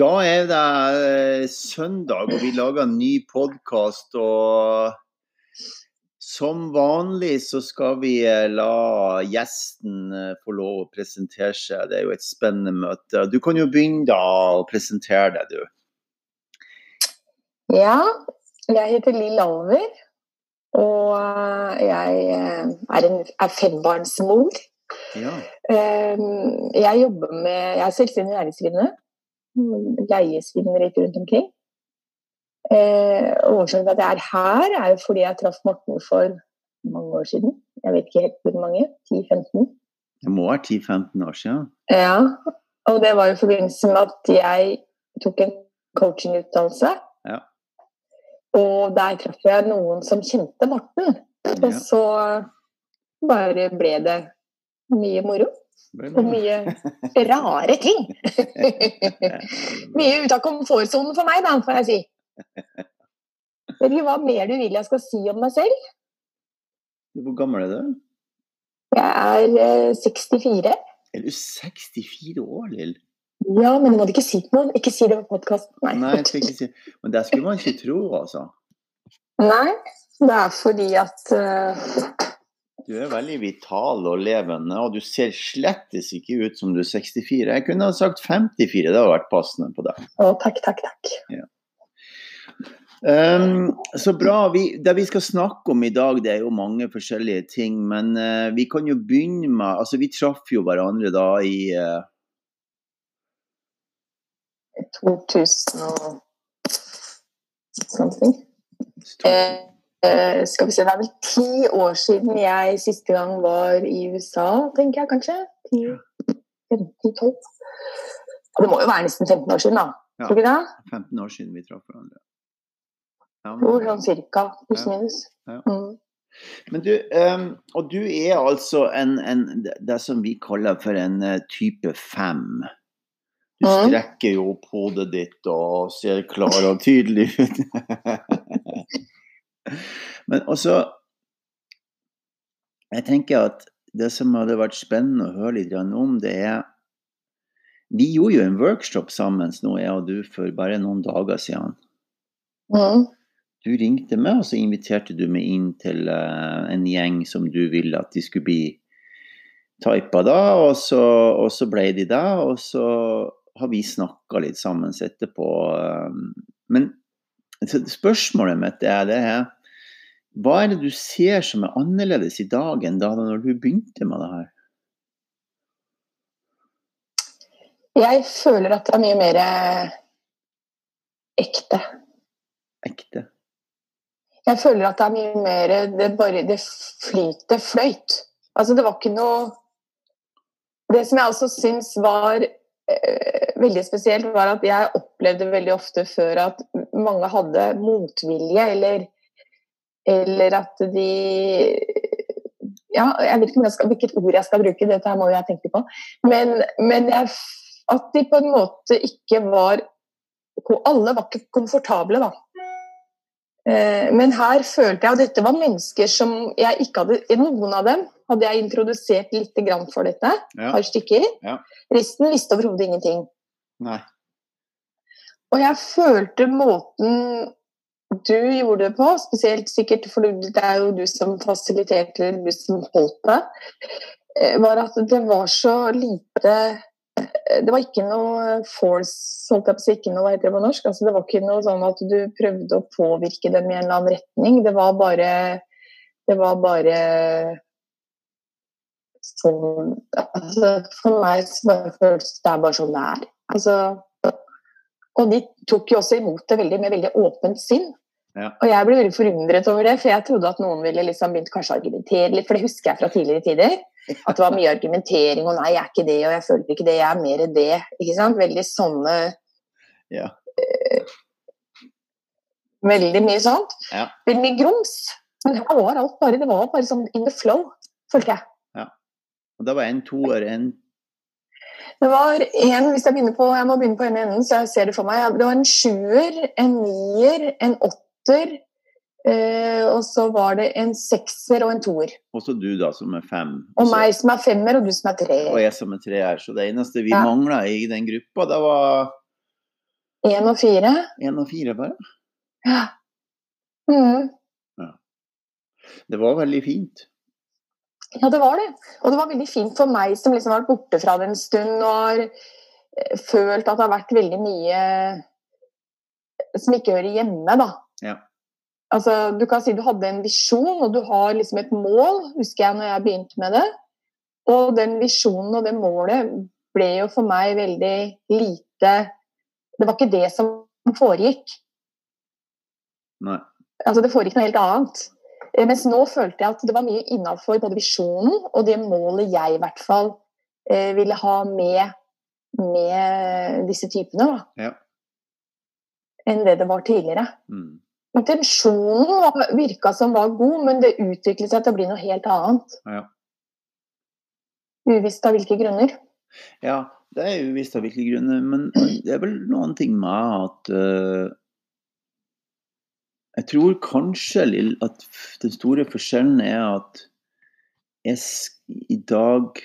Da er det eh, søndag, og vi lager en ny podkast. Og som vanlig så skal vi eh, la gjesten eh, få lov å presentere seg. Det er jo et spennende møte. Du kan jo begynne da å presentere deg, du. Ja, jeg heter Lill Alver. Og jeg er, en, er fembarnsmor. Ja. Jeg jobber med Jeg er selvstendig næringsdrivende leiesvingene litt rundt omkring. Eh, årsaken til at jeg er her, er jo fordi jeg traff Morten for mange år siden. Jeg vet ikke helt hvor mange. 10-15? Det må være 10-15 år siden. Ja. Og det var i forbindelse med at jeg tok en coachingutdannelse. Ja. Og der traff jeg noen som kjente Morten. Og så bare ble det mye moro. Og mye rare ting. mye ut av komfortsonen for meg, da, får jeg si. Vet ikke hva mer du vil jeg skal si om meg selv? Hvor gammel er du? Jeg er 64. Eh, er du 64 år, Lill? Ja, men du måtte ikke si noe. Ikke si det på podkasten. Nei, Nei jeg skal ikke si Men det skulle man ikke tro, altså. Nei, det er fordi at uh, du er veldig vital og levende, og du ser slettes ikke ut som du er 64. Jeg kunne ha sagt 54, det hadde vært passende på deg. Å, takk, takk, takk. Ja. Um, så bra. Vi, det vi skal snakke om i dag, det er jo mange forskjellige ting. Men uh, vi kan jo begynne med Altså, vi traff jo hverandre da i uh, 2000 og something. Eh, Uh, skal vi se, Det er vel ti år siden jeg siste gang var i USA, tenker jeg kanskje. 10-12. Det må jo være nesten 15 år siden, da. Ja, Tror du ikke det? 15 år siden vi traff hverandre. Ja, men... sånn cirka. Pluss minus. Ja. Mm. Men du, um, og du er altså en, en, det som vi kaller for en uh, type fem. Du mm. strekker jo opp hodet ditt og ser klar og tydelig ut. Men også Jeg tenker at det som hadde vært spennende å høre litt om, det er Vi gjorde jo en workshop sammen nå, jeg og du, for bare noen dager siden. Mm. Du ringte meg, og så inviterte du meg inn til uh, en gjeng som du ville at de skulle bli typa da, og så, og så ble de det. Og så har vi snakka litt sammen etterpå. Um, men spørsmålet mitt er det her hva er det du ser som er annerledes i dag enn da når du begynte med det her? Jeg føler at det er mye mer ekte. Ekte? Jeg føler at det er mye mer Det bare det flyter fløyt. Altså, det var ikke noe Det som jeg også syns var eh, veldig spesielt, var at jeg opplevde veldig ofte før at mange hadde motvilje eller eller at de ja, Jeg vet ikke skal, hvilket ord jeg skal bruke, dette her må jeg tenke på. Men, men jeg, at de på en måte ikke var Alle var ikke komfortable, da. Eh, men her følte jeg, og dette var mennesker som jeg ikke hadde Noen av dem hadde jeg introdusert litt for dette. Ja. par stykker. Ja. Resten visste overhodet ingenting. Nei. Og jeg følte måten du gjorde det på, spesielt sikkert for det er jo du som fasiliterte, du som holdt det, eh, var at det var så lite eh, Det var ikke noe force, holdt jeg på å si, ikke noe hva det på norsk. Altså, det var ikke noe sånn at du prøvde å påvirke dem i en eller annen retning. Det var bare Det var bare sånn altså, For meg så føles det er bare sånn det er. Altså, og de tok jo også imot det veldig, med veldig åpent sinn. Ja. Og jeg ble veldig forundret over det, for jeg trodde at noen ville liksom begynt kanskje å argumentere litt, for det husker jeg fra tidligere tider. At det var mye argumentering, og 'nei, jeg er ikke det', og 'jeg føler ikke det', 'jeg er mer det'. ikke sant? Veldig sånne ja. øh, Veldig mye sånt. Ja. Veldig mye grums. Men her var alt bare Det var bare sånn in the flow, følte jeg. Ja. Og det var en toer, en det var en, hvis jeg begynner på, jeg må begynne på en enden, så jeg ser det for meg. Det var en sjuer, en nier, en åtter åtter. Eh, og så var det en sekser og en toer. Og så du, da, som er fem. Og så... meg som er femmer, og du som er treer. Og jeg som er treer. Så det eneste vi ja. mangla i den gruppa, det var Én og fire. Én og fire, bare. Ja. Mm. Det var veldig fint. Ja, det var det. Og det var veldig fint for meg som liksom har vært borte fra det en stund og har eh, følt at det har vært veldig mye som ikke hører hjemme, da. Ja. Altså, du kan si du hadde en visjon, og du har liksom et mål, husker jeg når jeg begynte med det. Og den visjonen og det målet ble jo for meg veldig lite Det var ikke det som foregikk. Nei. Altså, det foregikk noe helt annet. Eh, Mens nå følte jeg at det var mye innafor både visjonen og det målet jeg i hvert fall eh, ville ha med, med disse typene, da. Ja. Enn det det var tidligere. Mm. Intensjonen virka som var god, men det utviklet seg til å bli noe helt annet. Ja. Uvisst av hvilke grunner. Ja, det er uvisst av hvilke grunner, men det er vel noen ting med at uh, Jeg tror kanskje at den store forskjellen er at jeg i dag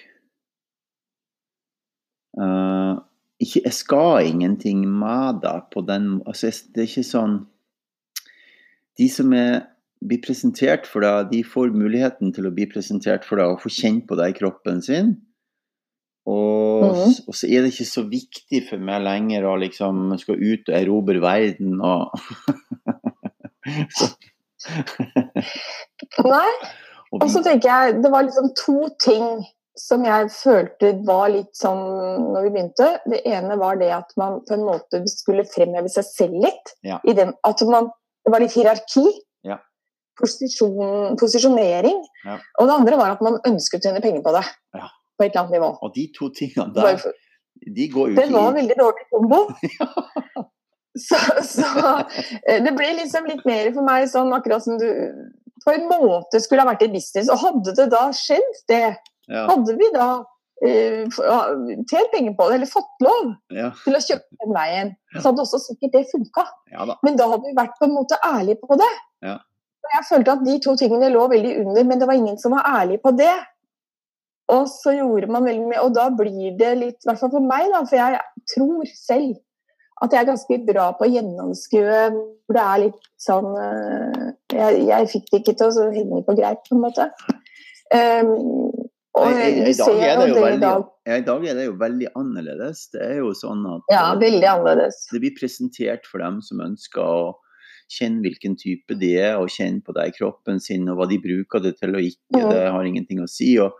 uh, ikke, Jeg skal ingenting med deg på den altså jeg, Det er ikke sånn De som er, blir presentert for deg, de får muligheten til å bli presentert for deg og få kjenne på deg i kroppen sin. Og, mm. og så er det ikke så viktig for meg lenger å liksom skal ut og erobre verden og Nei, og og så tenker jeg det var liksom to ting som jeg følte var litt sånn når vi begynte. Det ene var det at man på en måte skulle fremheve seg selv litt. Ja. I den, at man, det var litt hierarki. Ja. Posisjon, posisjonering. Ja. Og det andre var at man ønsket å tjene penger på det. Ja. På et eller annet nivå. og de to tingene der, de går jo Det var en veldig dårlig kombo. Så, så eh, det ble liksom litt mer for meg sånn akkurat som du på en måte skulle ha vært i business. Og hadde det da skjedd det, hadde vi da tjent penger på det, eller fått lov ja, til å kjøpe den veien, så hadde også sikkert det funka. ja. Men da hadde vi vært på en måte ærlige på det. Ja. Og jeg følte at de to tingene lå veldig under, men det var ingen som var ærlig på det. Og så gjorde man veldig mye, og da blir det litt, i hvert fall for meg, da, for jeg tror selv at jeg er ganske bra på å gjennomskue hvor det er litt sånn eh, Jeg, jeg fikk det ikke til å henge på greip, på en måte. Um, I, i, i, dag er det jo veldig, I dag er det jo veldig annerledes. Det er jo sånn at Ja, eh, veldig annerledes. det blir presentert for dem som ønsker å kjenne hvilken type de er, og kjenne på det i kroppen sin, og hva de bruker det til og ikke. Mm. Det har ingenting å si. og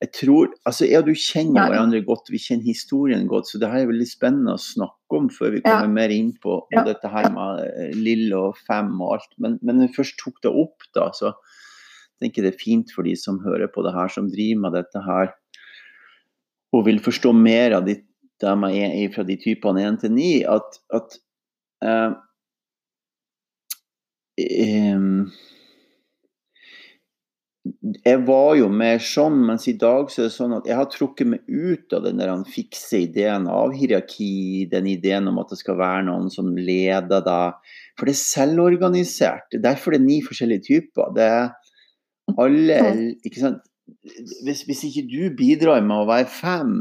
jeg tror, altså og du kjenner Nei. hverandre godt, vi kjenner historien godt, så det her er veldig spennende å snakke om før vi Ja. kommer mer inn på, Ja. dette her med Lille Lill og Fem og alt. Men, men når først tok det opp, da, så tenker det er fint for de som hører på det her, som driver med dette her, og vil forstå mer av de, dem jeg er fra de typene 1 til 9, at, at eh, em, jeg var jo mer sånn, mens i dag så er det sånn at jeg har trukket meg ut av den der fikse ideen av hierarki, den ideen om at det skal være noen som leder deg. For det er selvorganisert. Det er derfor det er ni forskjellige typer. Det er alle ikke sant? Hvis, hvis ikke du bidrar med å være fem,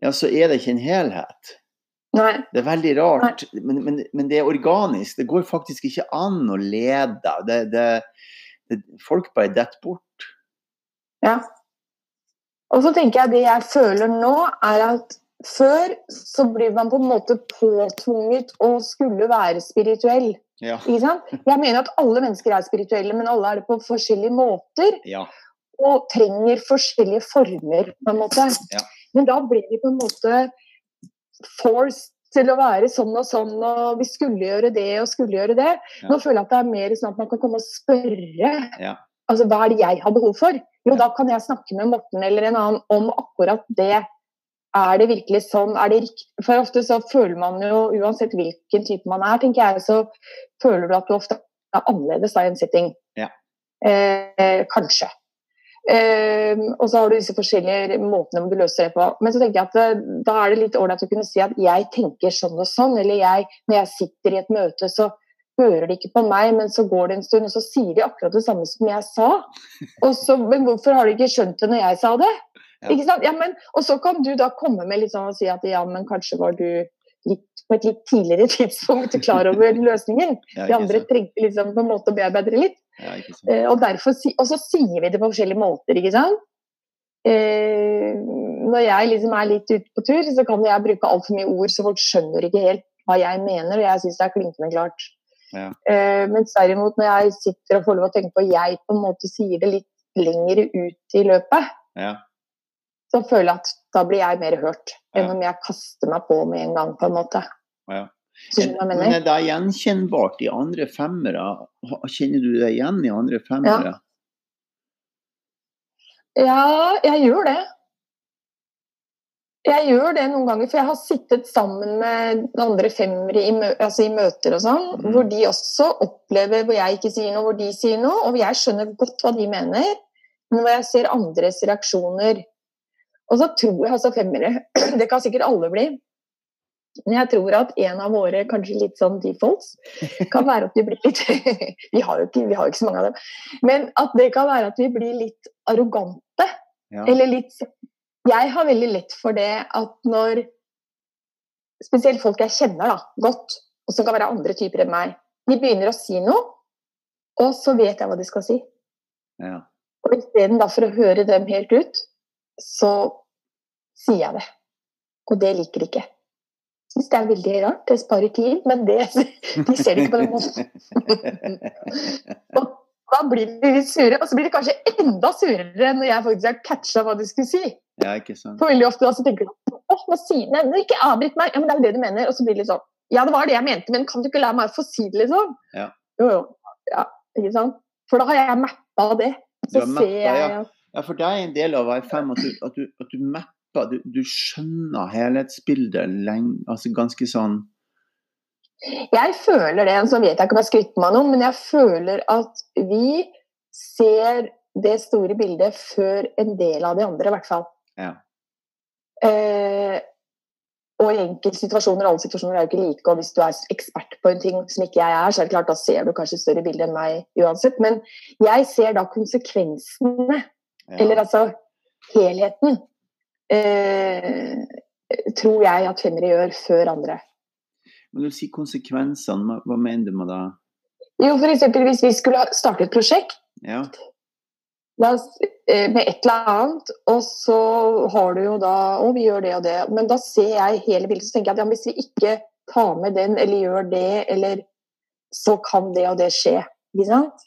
ja, så er det ikke en helhet. Nei. Det er veldig rart, men, men, men det er organisk. Det går faktisk ikke an å lede. Det, det, det, folk bare detter bort. Ja. Og så tenker jeg det jeg føler nå, er at før så blir man på en måte påtvunget å skulle være spirituell. Ja. Ikke sant? Jeg mener at alle mennesker er spirituelle, men alle er det på forskjellige måter. ja. Og trenger forskjellige former, på en måte. Ja. Men da blir vi på en måte forced til å være sånn og sånn, og vi skulle gjøre det og skulle gjøre det. Nå føler jeg at det er mer sånn at man kan komme og spørre Ja. altså hva er det jeg har behov for? Jo, da kan jeg snakke med Morten eller en annen om akkurat det. Er det virkelig sånn? Er det riktig? For ofte så føler man jo, uansett hvilken type man er, tenker jeg, så føler du at du ofte er annerledes da i en setting. Ja. Eh, kanskje. Eh, og så har du disse forskjellige måtene du løser det på. Men så tenker jeg at eh, da er det litt ålreit å kunne si at jeg tenker sånn og sånn, eller jeg, når jeg sitter i et møte, så hører de ikke på meg, men så går det en stund, og så sier de akkurat det samme som jeg sa. Og så, men hvorfor har de ikke skjønt det når jeg sa det? Ja. Ikke sant? Ja, men, og så kan du da komme med litt sånn og si at ja, men kanskje var du litt, på et litt tidligere tidspunkt klar over løsningen. Ja, De andre trengte liksom på en måte å bearbeide det litt. Ja. Eh, og, derfor, og så sier vi det på forskjellige måter, ikke sant. Eh, når jeg liksom er litt ute på tur, så kan jeg bruke altfor mye ord, så folk skjønner ikke helt hva jeg mener, og jeg syns det er klinkende klart. Ja. Eh, mens derimot når jeg sitter og får lov å tenke på jeg på en måte sier det litt lengre ut i løpet, Ja. Så føler jeg at da blir jeg mer hørt enn Ja. om jeg kaster meg på med en gang, på en måte. Ja. Men er det gjenkjennbart i andre femmere? Kjenner du deg igjen i andre femmere? Ja, jeg gjør det. Jeg gjør det noen ganger, for jeg har sittet sammen med andre femmere i, mø altså i møter og sånn, mm. hvor de også opplever hvor jeg ikke sier noe, hvor de sier noe, og jeg skjønner godt hva de mener, men når jeg ser andres reaksjoner. Og så tror jeg altså femmere, det kan sikkert alle bli, men jeg tror at en av våre kanskje litt sånn defaults kan være at vi blir litt vi, har jo ikke, vi har jo ikke så mange av dem. Men at det kan være at vi blir litt arrogante. Ja. Eller litt Jeg har veldig lett for det at når Spesielt folk jeg kjenner da, godt, og som kan være andre typer enn meg, de begynner å si noe, og så vet jeg hva de skal si. Ja. Og isteden for å høre dem helt ut, så sier jeg det. Og det liker de ikke. Syns det er veldig rart. Det sparer tid, men det, de ser det ikke på den måten. Og da blir de litt sure, og så blir de kanskje enda surere når jeg faktisk har catcha hva de skulle si. ja, ikke sant. For veldig ofte da så tenker de åh, hva sier de? Nei, Ikke avbryt meg! Ja, men det er jo det du mener. Og så blir det litt sånn Ja, det var det jeg mente, men kan du ikke la meg få si det, liksom? Ja. Jo, jo. Ja, ikke sant? For da har jeg mappa det. Du Så mappa, ser jeg ja. Ja, for det er en del av å være fem at du, at du, at du mapper, du, du skjønner helhetsbildet lenge, altså ganske sånn Jeg føler det, så vet jeg ikke om jeg skryter meg noe, men jeg føler at vi ser det store bildet før en del av de andre, i hvert fall. Ja. Eh, og i enkeltsituasjoner, alle situasjoner er jo ikke like, og hvis du er ekspert på en ting som ikke jeg er, så er det klart da ser du kanskje større bilde enn meg uansett. Men jeg ser da konsekvensene, ja. eller altså helheten, eh, tror jeg at femmere gjør før andre. Men du sier konsekvensene, hva, mener du med det? Jo, eksempel hvis vi skulle starte et prosjekt Ja. da, eh, med et eller annet, og så har du jo da Å, vi gjør det og det. Men da ser jeg hele bildet, så tenker jeg at ja, hvis vi ikke tar med den, eller gjør det, eller Så kan det og det skje. Ikke sant?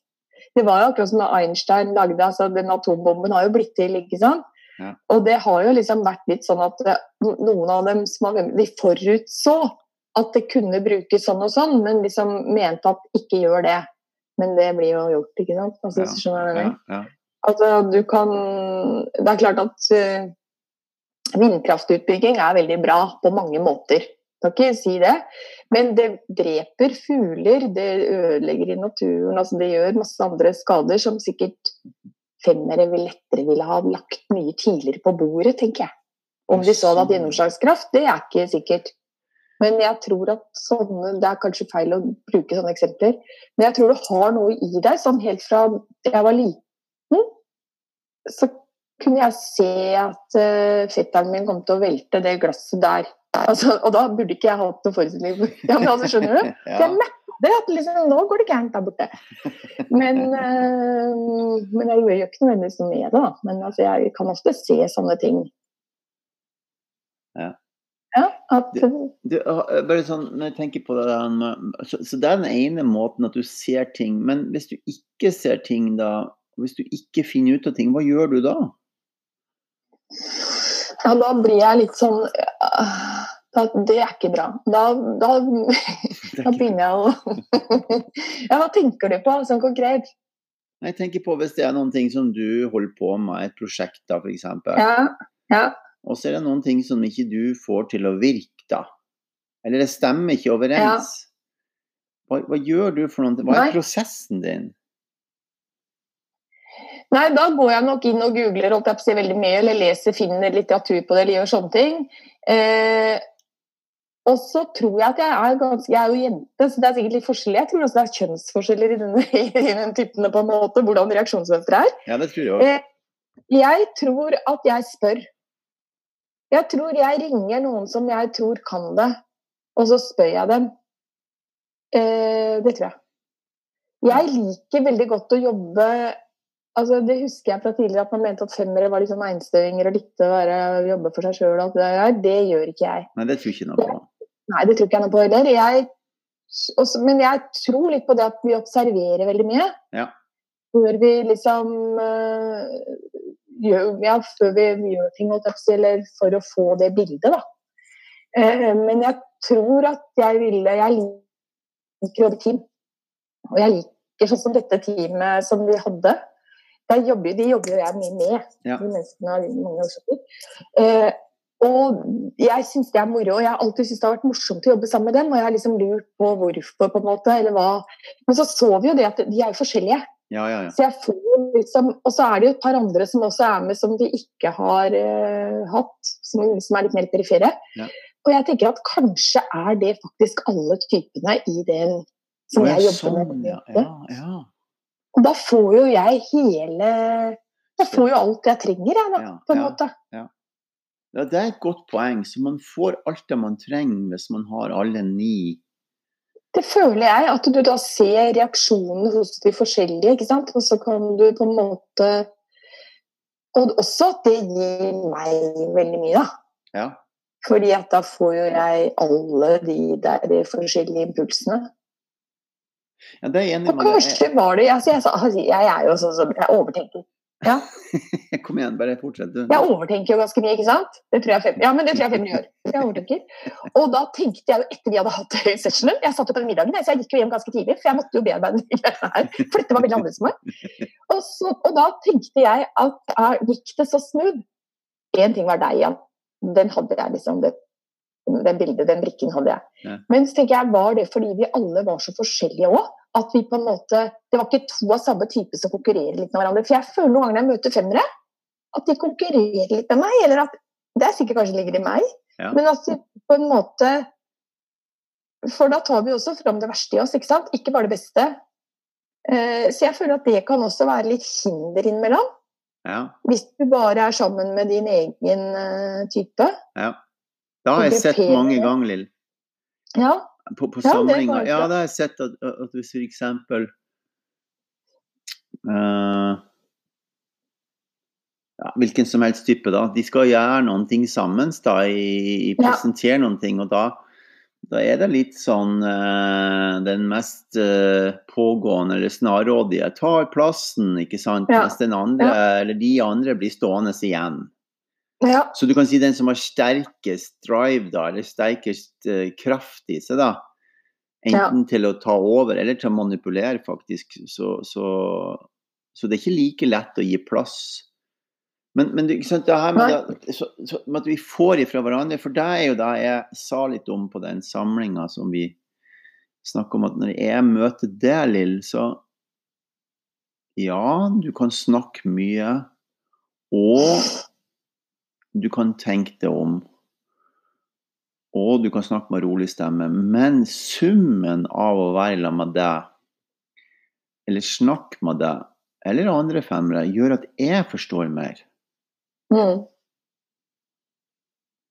Det var jo akkurat som da Einstein lagde altså Den atombomben har jo blitt til, ikke sant? Ja. Og det har jo liksom vært litt sånn at eh, noen av dem som har De forutså at det kunne brukes sånn og sånn, men liksom mente at ikke gjør det. Men det blir jo gjort, ikke sant? Altså, Ja, skjønner jeg Ja, mener? ja. Altså, du kan Det er klart at uh, vindkraftutbygging er veldig bra på mange måter. Kan ikke si det. Men det dreper fugler, det ødelegger i naturen. Altså, det gjør masse andre skader som sikkert femmere vil lettere ville ha lagt mye tidligere på bordet, tenker jeg. Om de så hadde hatt gjennomslagskraft, det er ikke sikkert. Men jeg tror at sånne, Det er kanskje feil å bruke sånne eksempler, men jeg tror du har noe i deg. Sånn helt fra jeg var liten, så kunne jeg se at uh, fetteren min kom til å velte det glasset der. Altså, og da burde ikke jeg hatt noe forestilling. Ja, men altså, skjønner du? Ja. Det, at liksom, nå går det gærent der borte. Men, eh, men jeg gjør ikke nødvendigvis noe med det. Da. Men altså, jeg kan ofte se sånne ting. Ja. Ja, at, Du, du, bare sånn, når jeg tenker på det der så, så det er den ene måten at du ser ting. Men hvis du ikke ser ting, da Hvis du ikke finner ut av ting, hva gjør du da? ja, da blir jeg litt sånn øh, da, Det er ikke bra. Da, da, da begynner jeg å Ja, hva tenker du på sånn konkret? Jeg tenker på hvis det er noen ting som du holder på med, et prosjekt da, f.eks. Ja, ja. Og så er det noen ting som ikke du får til å virke, da. Eller det stemmer ikke overens. Hva, hva gjør du for noe? Hva er Nei. prosessen din? Nei, da går jeg nok inn og googler holdt jeg på å si veldig mye, eller leser, finner litteratur på det, eller gjør sånne ting. Eh, og så tror jeg at jeg er ganske Jeg er jo jente, så det er sikkert litt forskjellig. Jeg tror også det er kjønnsforskjeller i denne, i den typen på en måte, hvordan reaksjonsmønsteret er. Ja, det tror jeg òg. Eh, jeg tror at jeg spør. Jeg tror jeg ringer noen som jeg tror kan det, Og så spør jeg dem. Eh, det tror jeg. Jeg liker veldig godt å jobbe altså Det husker jeg fra tidligere, at man mente at femmere var liksom einstøinger og likte å jobbe for seg sjøl. Det, det gjør ikke jeg. Nei, det tror ikke noe på. Nei, det tror ikke jeg noe på heller. Jeg, også, men jeg tror litt på det at vi observerer veldig mye. Ja. Før vi liksom uh, gjør, ja, før vi gjør ting, eller for å få det bildet, da. Uh, men jeg tror at jeg ville Jeg liker å team. Og jeg liker sånn som dette teamet som vi hadde. Jobber, de jobber jo jeg mye med, ja. de menneskene har mange årsaker. Uh, og jeg syns det er moro. og Jeg har alltid syntes det har vært morsomt å jobbe sammen med dem. Og jeg har liksom lurt på hvorfor, på en måte, eller hva. Men så så vi jo det at de er jo forskjellige. Ja, ja, ja. Så jeg får liksom, Og så er det jo et par andre som også er med, som vi ikke har uh, hatt. Som, som, er litt mer perifere. Og jeg tenker at kanskje er det faktisk alle typene i den som jeg jobber sånn, med. Og da får jo jeg hele Jeg får jo alt jeg trenger, jeg, da, på en måte. Ja. Ja, Det er et godt poeng. Så man får alt det man trenger hvis man har alle ni. Det føler jeg, at du da ser reaksjonene hos de forskjellige. ikke sant? Og så kan du på en måte Og også at det gir meg veldig mye, da. Ja. Fordi at da får jo jeg alle de der de forskjellige impulsene. Ja, det er enig med. Og kanskje var det altså jeg, altså, jeg, er jo sånn som jeg overtenker. Ja. Kom igjen, bare fortsett. Du. Jeg overtenker jo ganske mye, ikke sant? Det tror jeg fem, ja, men det tror jeg Femini gjør. Jeg overtenker. Og da tenkte jeg jo etter vi hadde hatt sessionen Jeg satt jo på den middagen, så jeg gikk jo hjem ganske tidlig, for jeg måtte jo bearbeide det her. For dette var veldig annerledes for meg. Og, så, og da tenkte jeg at gikk det så smooth? Én ting var deg, Jan. Den hadde jeg liksom. Det, den bildet, den brikken hadde jeg. Ja. Men så tenker jeg, var det fordi vi alle var så forskjellige òg? at vi på en måte Det var ikke to av samme type som konkurrerer litt med hverandre. For jeg føler noen ganger når jeg møter femmere, at de konkurrerer litt med meg. Eller at Det er sikkert kanskje ligger i meg, ja. men at de på en måte For da tar vi også fram det verste i oss, ikke sant? Ikke bare det beste. Eh, så jeg føler at det kan også være litt hinder innimellom. Ja. Hvis du bare er sammen med din egen uh, type. Ja. Det har jeg sett mange ganger, Lill. Ja, på, på Ja, det samlinger. Ja, da har jeg sett at, at hvis for eksempel uh, ja, Hvilken som helst type, da. De skal gjøre noen ting sammen, da, i, i Ja. noen ting. Og da, da er det litt sånn uh, Den mest uh, pågående eller snarrådige tar plassen, ikke sant. Ja. Mens den andre, eller de andre blir stående igjen. Ja, Så du kan si den som har sterkest drive, da, eller sterkest uh, kraft i seg, da. Enten til å ta over eller til å manipulere, faktisk. Så, så, så det er ikke like lett å gi plass. Men, men det her med, det, så, så, med at vi får ifra hverandre, for det er jo det jeg sa litt om på den samlinga som vi snakker om, at når jeg møter deg, Lill, så Ja, du kan snakke mye. Og du kan tenke deg om. Og du kan snakke med rolig stemme. Men summen av å være sammen med deg, eller snakke med deg, eller andre femmere, gjør at jeg forstår mer. Mm.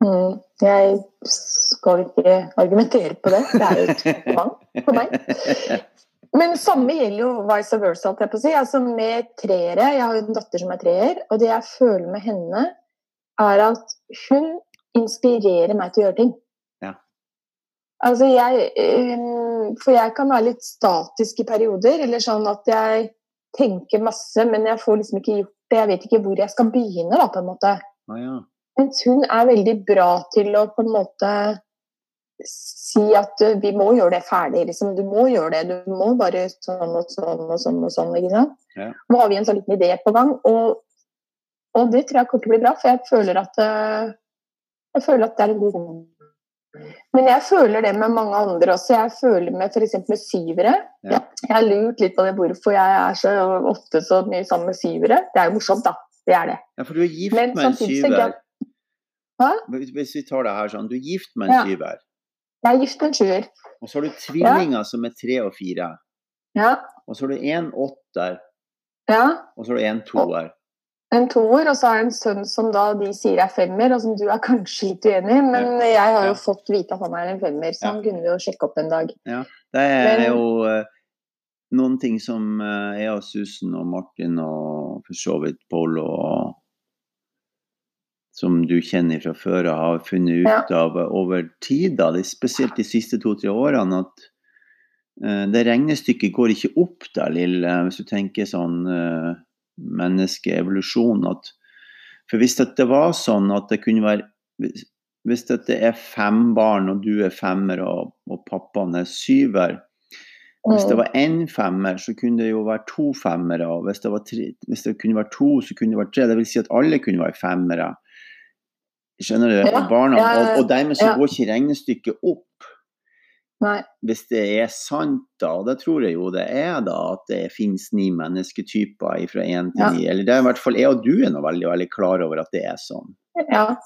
Mm. Jeg skal ikke argumentere på det. Det er jo et kompliment for meg. Men samme gjelder jo vice versa, jeg på å si. Altså med treere, jeg har jo en datter som er treer, og det jeg føler med henne, er at hun inspirerer meg til å gjøre ting. Ja. Altså jeg For jeg kan være litt statisk i perioder, eller sånn at jeg tenker masse, men jeg får liksom ikke gjort det. Jeg vet ikke hvor jeg skal begynne, da, på en måte. Ah, ja. Mens hun er veldig bra til å på en måte si at uh, vi må gjøre det ferdig. Liksom. Du må gjøre det. Du må bare sånn og sånn og sånn. og sånn, ikke sant? Ja. Nå har vi en sånn liten idé på gang, og, og det tror jeg kommer til å bli bra. For jeg føler at, uh, jeg føler at det er en god. Men jeg føler det med mange andre også. Jeg føler med f.eks. med syvere. Ja. Jeg har lurt litt på det hvorfor jeg er så ofte så mye sammen med syvere. Det er jo morsomt, da. Det er det. ja, for du er gift Men med en syver. Hva? Hvis vi tar det her sånn, du er gift med en Ja. syver. Jeg er gift med en sjuer. Og så har du tvillinger som er tre og fire. Ja. Og så har du en åtter, Ja. og så har du en toer. En toer, og så har jeg en sønn som da de sier er femmer, og som du er kanskje litt uenig i, men jeg har jo Ja. fått vite at han er en femmer, så Ja. han kunne vi jo sjekke opp en dag. Det er Men- jo uh, noen ting som uh, jeg og Susan og Martin og for så vidt Pål og som du kjenner fra før og har funnet ut av over tid, da, spesielt de siste to-tre årene, at uh, det regnestykket går ikke opp der, lille, hvis du tenker sånn menneskeevolusjon. At, for hvis det, det var sånn at det kunne være Hvis, det er fem barn, og du er femmer og, og pappaen er syver Hvis det var én femmer, så kunne det jo være to femmere. Og hvis det, var tre, hvis det kunne være to, så kunne det være tre. Det vil si at alle kunne være femmere. Skjønner du? Ja, Barna, og, og dermed så går ikke regnestykket opp Nei. hvis det er sant, da, og det tror jeg jo det er, da, at det finnes ni mennesketyper fra én til Ja. ni. Eller det er i hvert fall jeg og du er nå veldig, veldig klar over at det er sånn. Ja.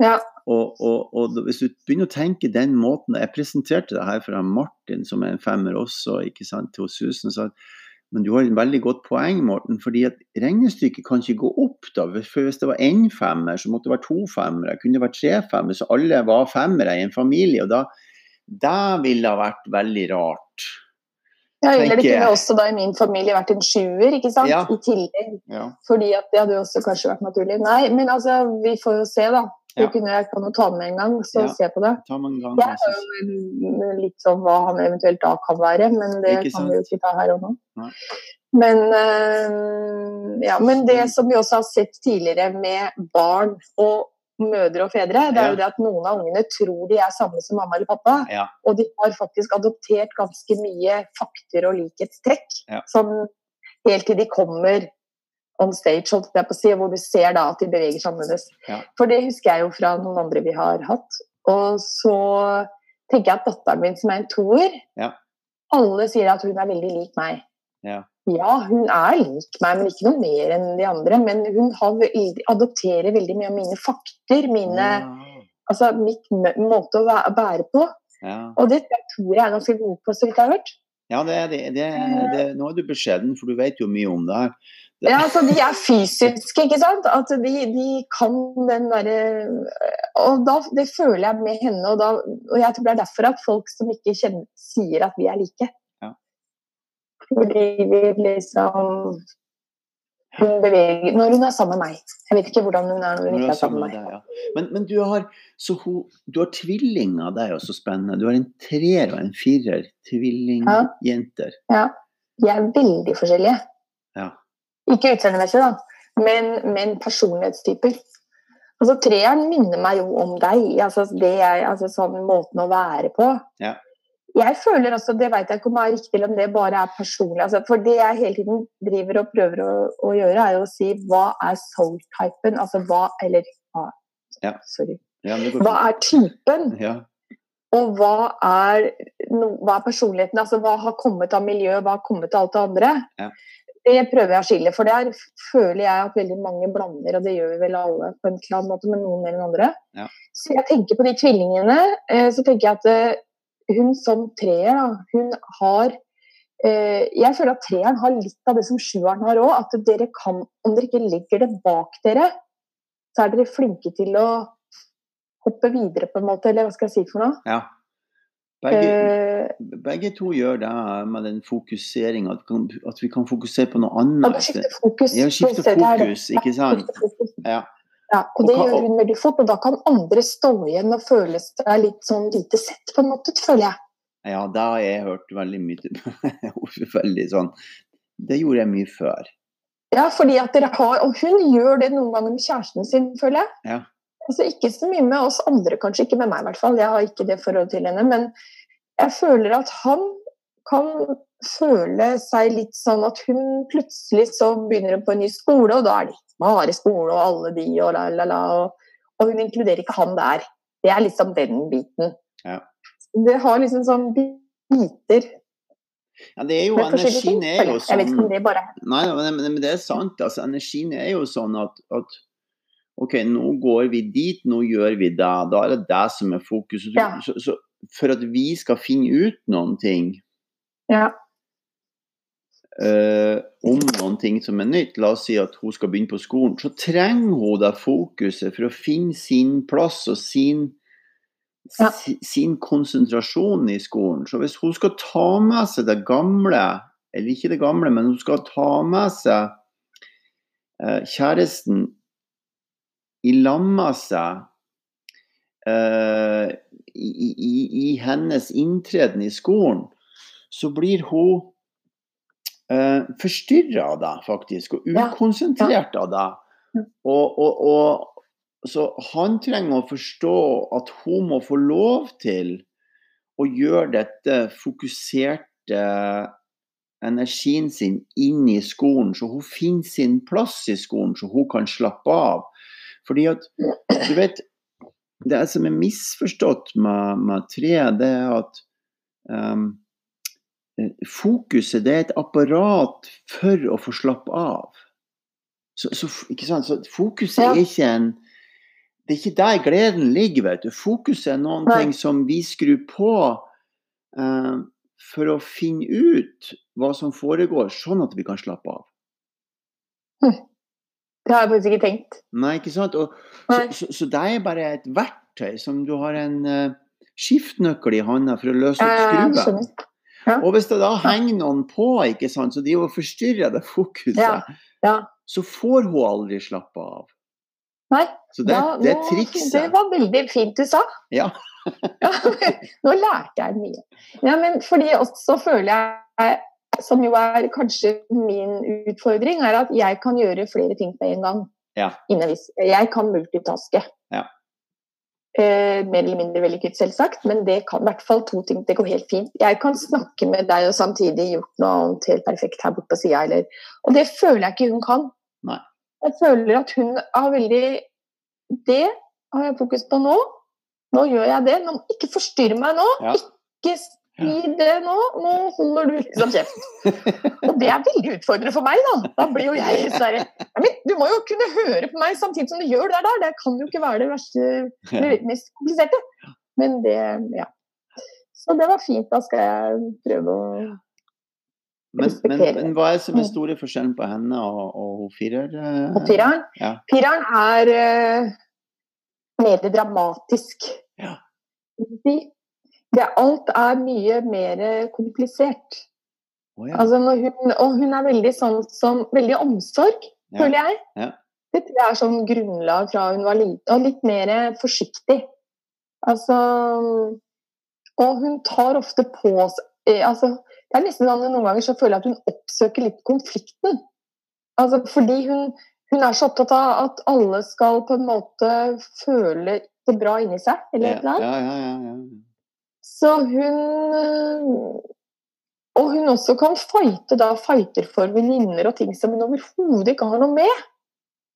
Ja. Og, og, og hvis du begynner å tenke den måten Jeg presenterte det her for Martin, som er en femmer også, ikke sant, til Susan. sa at, men du har et veldig godt poeng, Morten, fordi at regnestykket kan ikke gå opp. da, for Hvis det var én femmer, så måtte det være to femmere. Kunne det vært tre femmere, så alle var femmere i en familie. og da det ville ha vært veldig rart. ja eller det kunne også da i min familie vært en sjuer, ikke sant? Ja. I tillegg. Ja. Fordi at det hadde jo også kanskje vært naturlig. Nei, men altså, vi får jo se, da. Det Ja. kunne jeg kan jo ta med en gang, så se på det. Ta en gang, Jeg er jo litt sånn hva han eventuelt da kan være, men det kan vi jo ikke ta her og nå. Nei. Men, øh, ja, men det som vi også har sett tidligere med barn og mødre og fedre, det er jo det at noen av ungene tror de er samme som mamma eller pappa. Ja. Og de har faktisk adoptert ganske mye fakter og likhetstrekk. Ja. Sånn helt til de kommer on stage, holdt jeg på å si, hvor du ser da at de beveger seg annerledes. Ja. For det husker jeg jo fra noen andre vi har hatt. Og så tenker jeg at datteren min som er en toer, Ja. alle sier at hun er veldig lik meg. Ja. Ja, hun er lik meg, men ikke noe mer enn de andre. Men hun har veldig, adopterer veldig mye av mine fakter, mine, Ja. altså mitt måte å bære på. Ja. Og det tror jeg er ganske god på, så vidt jeg har hørt. Ja, det det. det, nå er du beskjeden, for du vet jo mye om det her. Ja, altså De er fysiske, ikke sant? At de, de kan den derre Og da, det føler jeg med henne. Og, da, og jeg tror det er derfor at folk som ikke kjenner, sier at vi er like. Ja. Fordi vi liksom Hun beveger Når hun er sammen med meg. Jeg vet ikke hvordan hun er når hun Når ikke er sammen med meg. deg, ja. Men, men du har så ho, du har tvillinger, det er jo så spennende. Du har en treer og en firer. Tvillingjenter. De er veldig forskjellige. Ja. Ikke utseendemessig, da, men, men personlighetstyper. Altså, treeren minner meg jo om deg. Altså, det er, altså, sånn måten å være på. Ja. Jeg føler også, det vet jeg ikke om det er riktig eller om det bare er personlig. Altså, for det jeg hele tiden driver og prøver å, å gjøre, er å si hva er soul-typen? Altså hva Eller hva, Ja. sorry. Ja, Hva er typen? Ja. Og hva er, no, hva er personligheten? Altså hva har kommet av miljø, hva har kommet av alt det andre? Ja. Det prøver jeg å skille, for der føler jeg at veldig mange blander, og det gjør vi vel alle på en klar måte, men noen mer enn andre. Ja. Så jeg tenker på de tvillingene, eh, så tenker jeg at eh, hun som treer, da, hun har eh, Jeg føler at treeren har litt av det som sjueren har òg, at dere kan, om dere ikke legger det bak dere, så er dere flinke til å hoppe videre, på en måte, eller hva skal jeg si for noe? ja. Begge, uh, begge to gjør det med den fokuseringa, at, at vi kan fokusere på noe annet. Skifte fokus. Ja, skifte fokus, ikke sant? Ja. Ja, og det gjør hun veldig fort, og da kan andre stå igjen og føle seg litt sånn lite sett, på en måte, føler jeg. Ja, det har jeg hørt veldig mye veldig sånn Det gjorde jeg mye før. Ja, fordi at dere har, og hun gjør det noen ganger med kjæresten sin, føler jeg. Ja. Altså Ikke så mye med oss andre, kanskje ikke med meg i hvert fall, jeg har ikke det forholdet til henne. Men jeg føler at han kan føle seg litt sånn at hun plutselig så begynner hun på en ny skole, og da er det bare skole og alle de og la, la, la. Og, og hun inkluderer ikke han der. Det er liksom den biten. Ja. Det har liksom sånn biter Ja, det er jo. Energien er jo sånn jeg. Vet ikke sånn om det bare Nei, men, men det er sant. altså Energien er jo sånn at, at OK, nå går vi dit, nå gjør vi det. Da er det det som er fokus. Ja. så, så for at vi skal finne ut noen ting, Ja. eh, om noen ting som er nytt, la oss si at hun skal begynne på skolen, så trenger hun det fokuset for å finne sin plass og sin, Ja. si- sin konsentrasjon i skolen. Så hvis hun skal ta med seg det gamle, eller ikke det gamle, men hun skal ta med seg eh, kjæresten i lag med seg eh, i, i, i hennes inntreden i skolen, så blir hun eh, forstyrra av deg, faktisk, og ukonsentrert av. Mm. Og, og, og, så han trenger å forstå at hun må få lov til å gjøre dette fokuserte energien sin inn i skolen, så hun finner sin plass i skolen, så hun kan slappe av. Fordi at, du vet, det som er misforstått med, med tre, det er at um, fokuset det er et apparat for å få slappe av. Så, så, så fokuset Ja. er ikke en Det er ikke der gleden ligger, vet du. Fokuset er noen Nei. ting som vi skrur på eh, for å finne ut hva som foregår, sånn at vi kan slappe av. Det har jeg faktisk ikke tenkt. Nei, ikke sant? Og, så, Nei. så, så det er bare et verktøy som du har en uh, skiftnøkkel i hånda for å løse opp Jeg Og hvis det da henger noen på, ikke sant, så de jo forstyrrer det fokuset, Ja, ja. så får hun aldri slappe av. Nei, Så det, da- det Det var veldig fint du sa. Ja. Ja, nå lærte jeg mye. Ja, men fordi også føler jeg, som jo er kanskje min utfordring, er at jeg kan gjøre flere ting på en gang. Ja. Jeg kan multitaske. Ja. Eh, mer eller mindre vellykket, selvsagt, men det kan i hvert fall to ting. Det går helt fint. Jeg kan snakke med deg og samtidig gjort noe annet helt perfekt her borte på sida, eller Og det føler jeg ikke hun kan. Nei. Jeg føler at hun har veldig Det har jeg fokus på nå. Nå gjør jeg det. Nå, ikke forstyrr meg nå. Ja. Ikke si det nå. Nå holder du liksom kjeft. Og det er veldig utfordrende for meg, da. Da blir jo jeg Sverre derre «Ja, Du må jo kunne høre på meg samtidig som du gjør det der. Det kan jo ikke være det verste det mest kompliserte. Men det Ja. Så det var fint. Da skal jeg prøve å Men, men, men hva er som er store forskjellen på henne og, og hun eh? Og fireren? Ja. Fireren er uh, mer dramatisk. Ja. Det, alt er mye mer komplisert. Oh, ja. Altså hun, og hun er veldig sånn som Veldig omsorg, Ja. føler jeg. Ja. Det tror jeg er sånn grunnlag fra hun var liten. Og litt mer forsiktig. Altså Og hun tar ofte på seg eh, altså, Det er nesten sånn noen ganger så føler jeg at hun oppsøker litt konflikten. Altså fordi hun, hun er så opptatt av at alle skal på en måte føle det bra inni seg. Eller et eller annet. ja, ja, ja, ja. Så hun øh, Og hun også kan fighte da fighter for venninner og ting som hun overhodet ikke har noe med.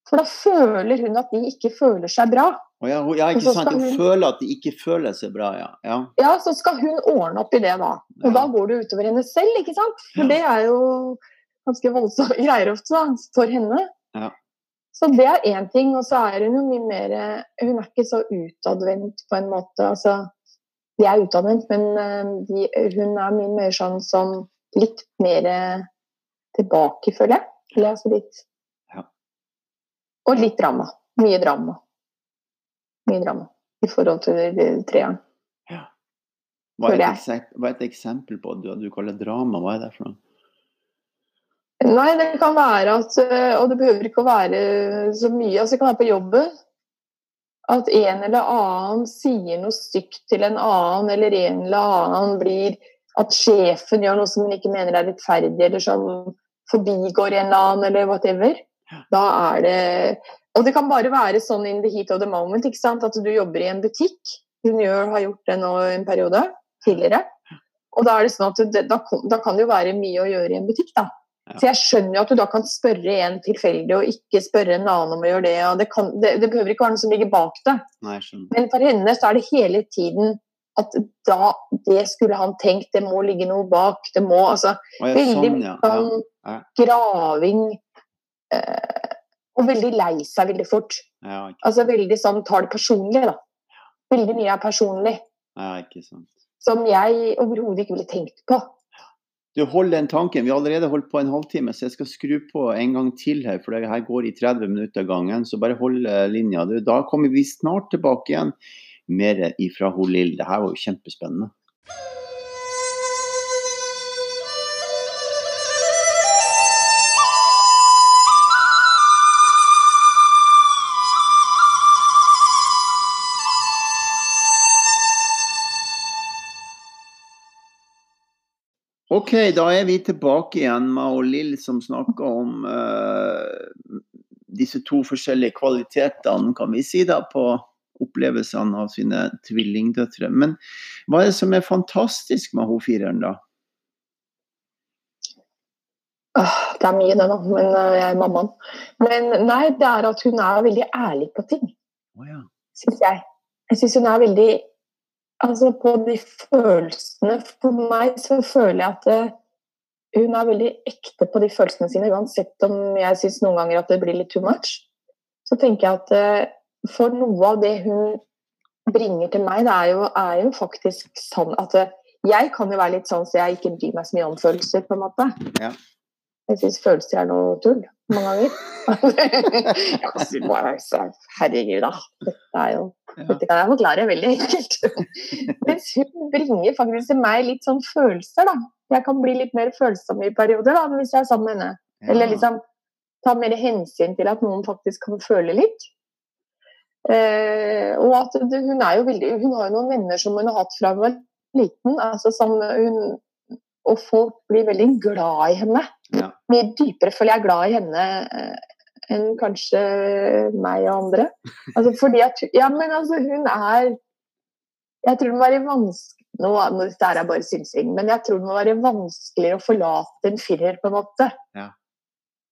For da føler hun at de ikke føler seg bra. Oh, ja, ja, ikke sant. Hun hun- føler at de ikke føler seg bra, ja. ja. Ja, så skal hun ordne opp i det da. Og Ja. da går det utover henne selv, ikke sant? For det er jo ganske voldsomme greier ofte da, for henne. Ja. Så det er én ting, og så er hun jo mye mer Hun er ikke så utadvendt på en måte. Altså, de er utdannet, men eh, de, hun er mye mer sånn som litt mer tilbake, føler jeg. Eller altså litt Ja. Og litt drama. Mye drama. Mye drama i forhold til treeren. Ja. Hva er, et hva er et eksempel på det du kaller drama? Hva er det for noe? Nei, det kan være at øh, Og det behøver ikke å være så mye. Altså, det kan være på jobben. At en eller annen sier noe stygt til en annen, eller en eller annen blir At sjefen gjør noe som hun ikke mener er rettferdig, eller som forbigår en eller annen, eller whatever. Da er det Og det kan bare være sånn in the heat of the moment. ikke sant? At du jobber i en butikk. Hun har gjort det nå en periode tidligere. Og da er det sånn at det, da, da kan det jo være mye å gjøre i en butikk, da. Ja. Så jeg skjønner jo at du da kan spørre en tilfeldig, og ikke spørre en annen om å gjøre det. og Det, kan, det, det behøver ikke være noe som ligger bak det. Nei. Men for henne så er det hele tiden at da det skulle han tenkt, det må ligge noe bak. Det må altså ja, Veldig sånn, ja. ja. graving eh, Og veldig lei seg veldig fort. Ja, Altså veldig sånn tar det personlig, da. Veldig mye er personlig. Som jeg overhodet ikke ville tenkt på. Du holder den tanken. Vi har allerede holdt på en halvtime, så jeg skal skru på en gang til her. For det her går i 30 minutter gangen. Så bare hold linja. linja. Da kommer vi snart tilbake igjen. Mer ifra hun Lill. Det her var jo kjempespennende. Ok, da er vi tilbake igjen med Lill som snakker om uh, disse to forskjellige kvalitetene, kan vi si, da, på opplevelsene av sine tvillingdøtre. Men hva er det som er fantastisk med hun fireren, da? det er mye, det, da. Men uh, jeg er mammaen. Men nei, det er at hun er veldig ærlig på ting. Oh, ja. Syns jeg. Jeg syns hun er veldig Altså, på de følelsene For meg så føler jeg at det, hun er veldig ekte på de følelsene sine, uansett om jeg syns noen ganger at det blir litt too much. Så tenker jeg at uh, for noe av det hun bringer til meg, det er jo, er jo faktisk sånn at uh, jeg kan jo være litt sånn så jeg ikke bryr meg så mye om følelser, på en måte. Ja. Jeg syns følelser er noe tull mange ganger. Herregud, da. Dette jo dette kan jeg forklare veldig enkelt. Mens hun bringer faktisk til meg litt sånn følelser, da. Jeg kan bli litt mer følsom i perioder da, hvis jeg er sammen med henne. Eller liksom ta mer hensyn til at noen faktisk kan føle litt. Eh, og at hun er jo veldig Hun har jo noen venner som hun har hatt fra hun var liten. altså som hun og folk blir veldig glad i henne. Ja. Mye dypere føler jeg glad i henne eh, enn kanskje meg og andre. Altså fordi at Ja, men altså, hun er Jeg tror det må være vanskelig nå, Dette er bare synsing, men jeg tror det må være vanskeligere å forlate en firer, på en måte, ja.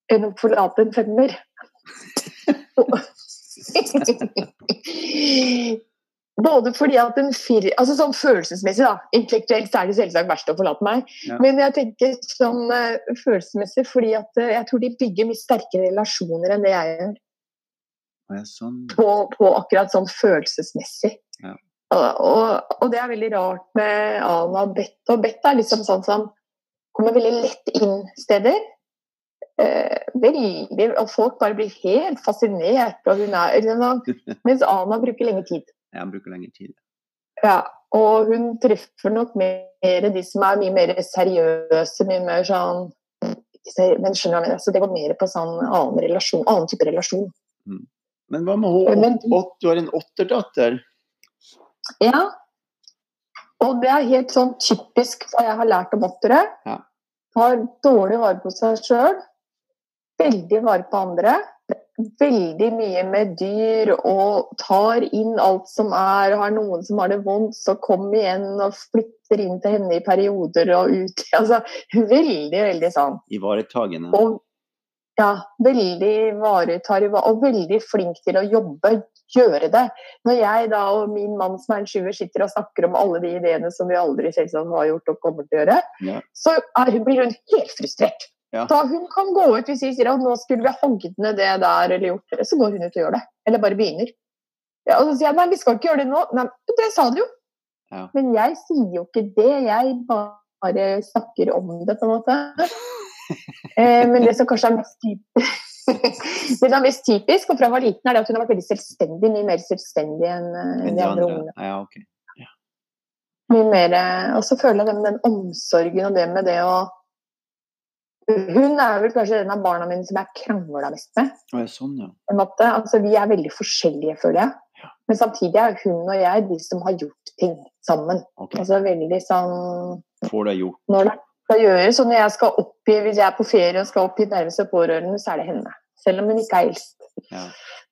enn å forlate en femmer. Både fordi at en fir... Altså sånn følelsesmessig, da. Intellektuelt så er det selvsagt verst å forlate meg. Ja. Men jeg tenker sånn uh, følelsesmessig fordi at uh, jeg tror de bygger mye sterkere relasjoner enn det jeg gjør. Ja, sånn. På, på, akkurat sånn følelsesmessig. Ja. Og, og, og, det er veldig rart med Ana og Bett. Og Bett er liksom sånn som kommer veldig lett inn steder. Uh, veldig, og folk bare blir helt fascinert. Og hun er, mens Ana bruker lenge tid. Jeg bruker lengre tid. Ja, og hun treffer nok mer de som er mye mer seriøse, mye mer sånn Men skjønner du, altså det går mer på sånn annen relasjon, annen type relasjon. Mm. Men hva med hun Du har en åtterdatter? Ja. Og det er helt sånn typisk hva jeg har lært om åttere. Ja. Har dårlig vare på seg sjøl, veldig vare på andre veldig mye med dyr og tar inn alt som er. Har noen som har det vondt, så kom igjen og flytter inn til henne i perioder og ut. Altså, veldig, veldig sånn. Ivaretagende. Og, ja, veldig ivaretar og veldig flink til å jobbe, gjøre det. Når jeg da og min mann som er en sjuer sitter og snakker om alle de ideene som vi aldri selvsagt har gjort og kommer til å gjøre, ja. så er, blir hun helt frustrert. Ja. Da hun kan gå ut hvis vi sier at nå skulle vi hogd ned det der eller gjort det, så går hun ut og gjør det. Eller bare begynner. Ja, og så sier jeg nei, vi skal ikke gjøre det nå. Nei, det sa du jo. Ja. Men jeg sier jo ikke det. Jeg bare snakker om det, på en måte. eh, men det som kanskje er mest typisk det som er mest typisk, og fra hun var liten, er det at hun har vært veldig selvstendig. Mye mer selvstendig enn de andre ungene. Ja, okay. ja. Mye mer, og så føler jeg det med den omsorgen og det med det å hun er vel kanskje den av barna mine som jeg krangla mest med. Ja, sånn, ja. Altså, vi er veldig forskjellige, føler jeg. Ja. Men samtidig er hun og jeg de som har gjort ting sammen. Okay. Altså veldig sånn Får det gjort. Når det skal gjøres. Og når jeg skal oppgi, hvis jeg er på ferie og skal oppgi nærmeste pårørende, så er det henne. Selv om hun ikke er eldst. Ja.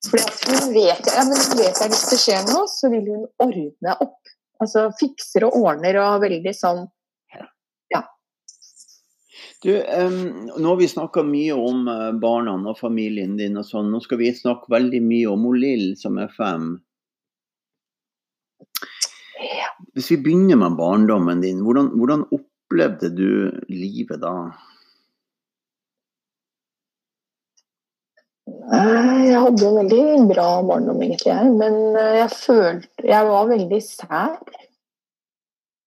Fordi hun vet, ja, men hun vet at hvis det skjer noe, så vil hun ordne opp. Altså fikser og ordner og veldig sånn du, um, nå har vi snakka mye om uh, barna og familien din og sånn. Nå skal vi snakke veldig mye om Lill som er fem. Hvis vi begynner med barndommen din, hvordan, hvordan opplevde du livet da? Jeg hadde en veldig bra barndom, egentlig. Men eh, jeg følte Jeg var veldig sær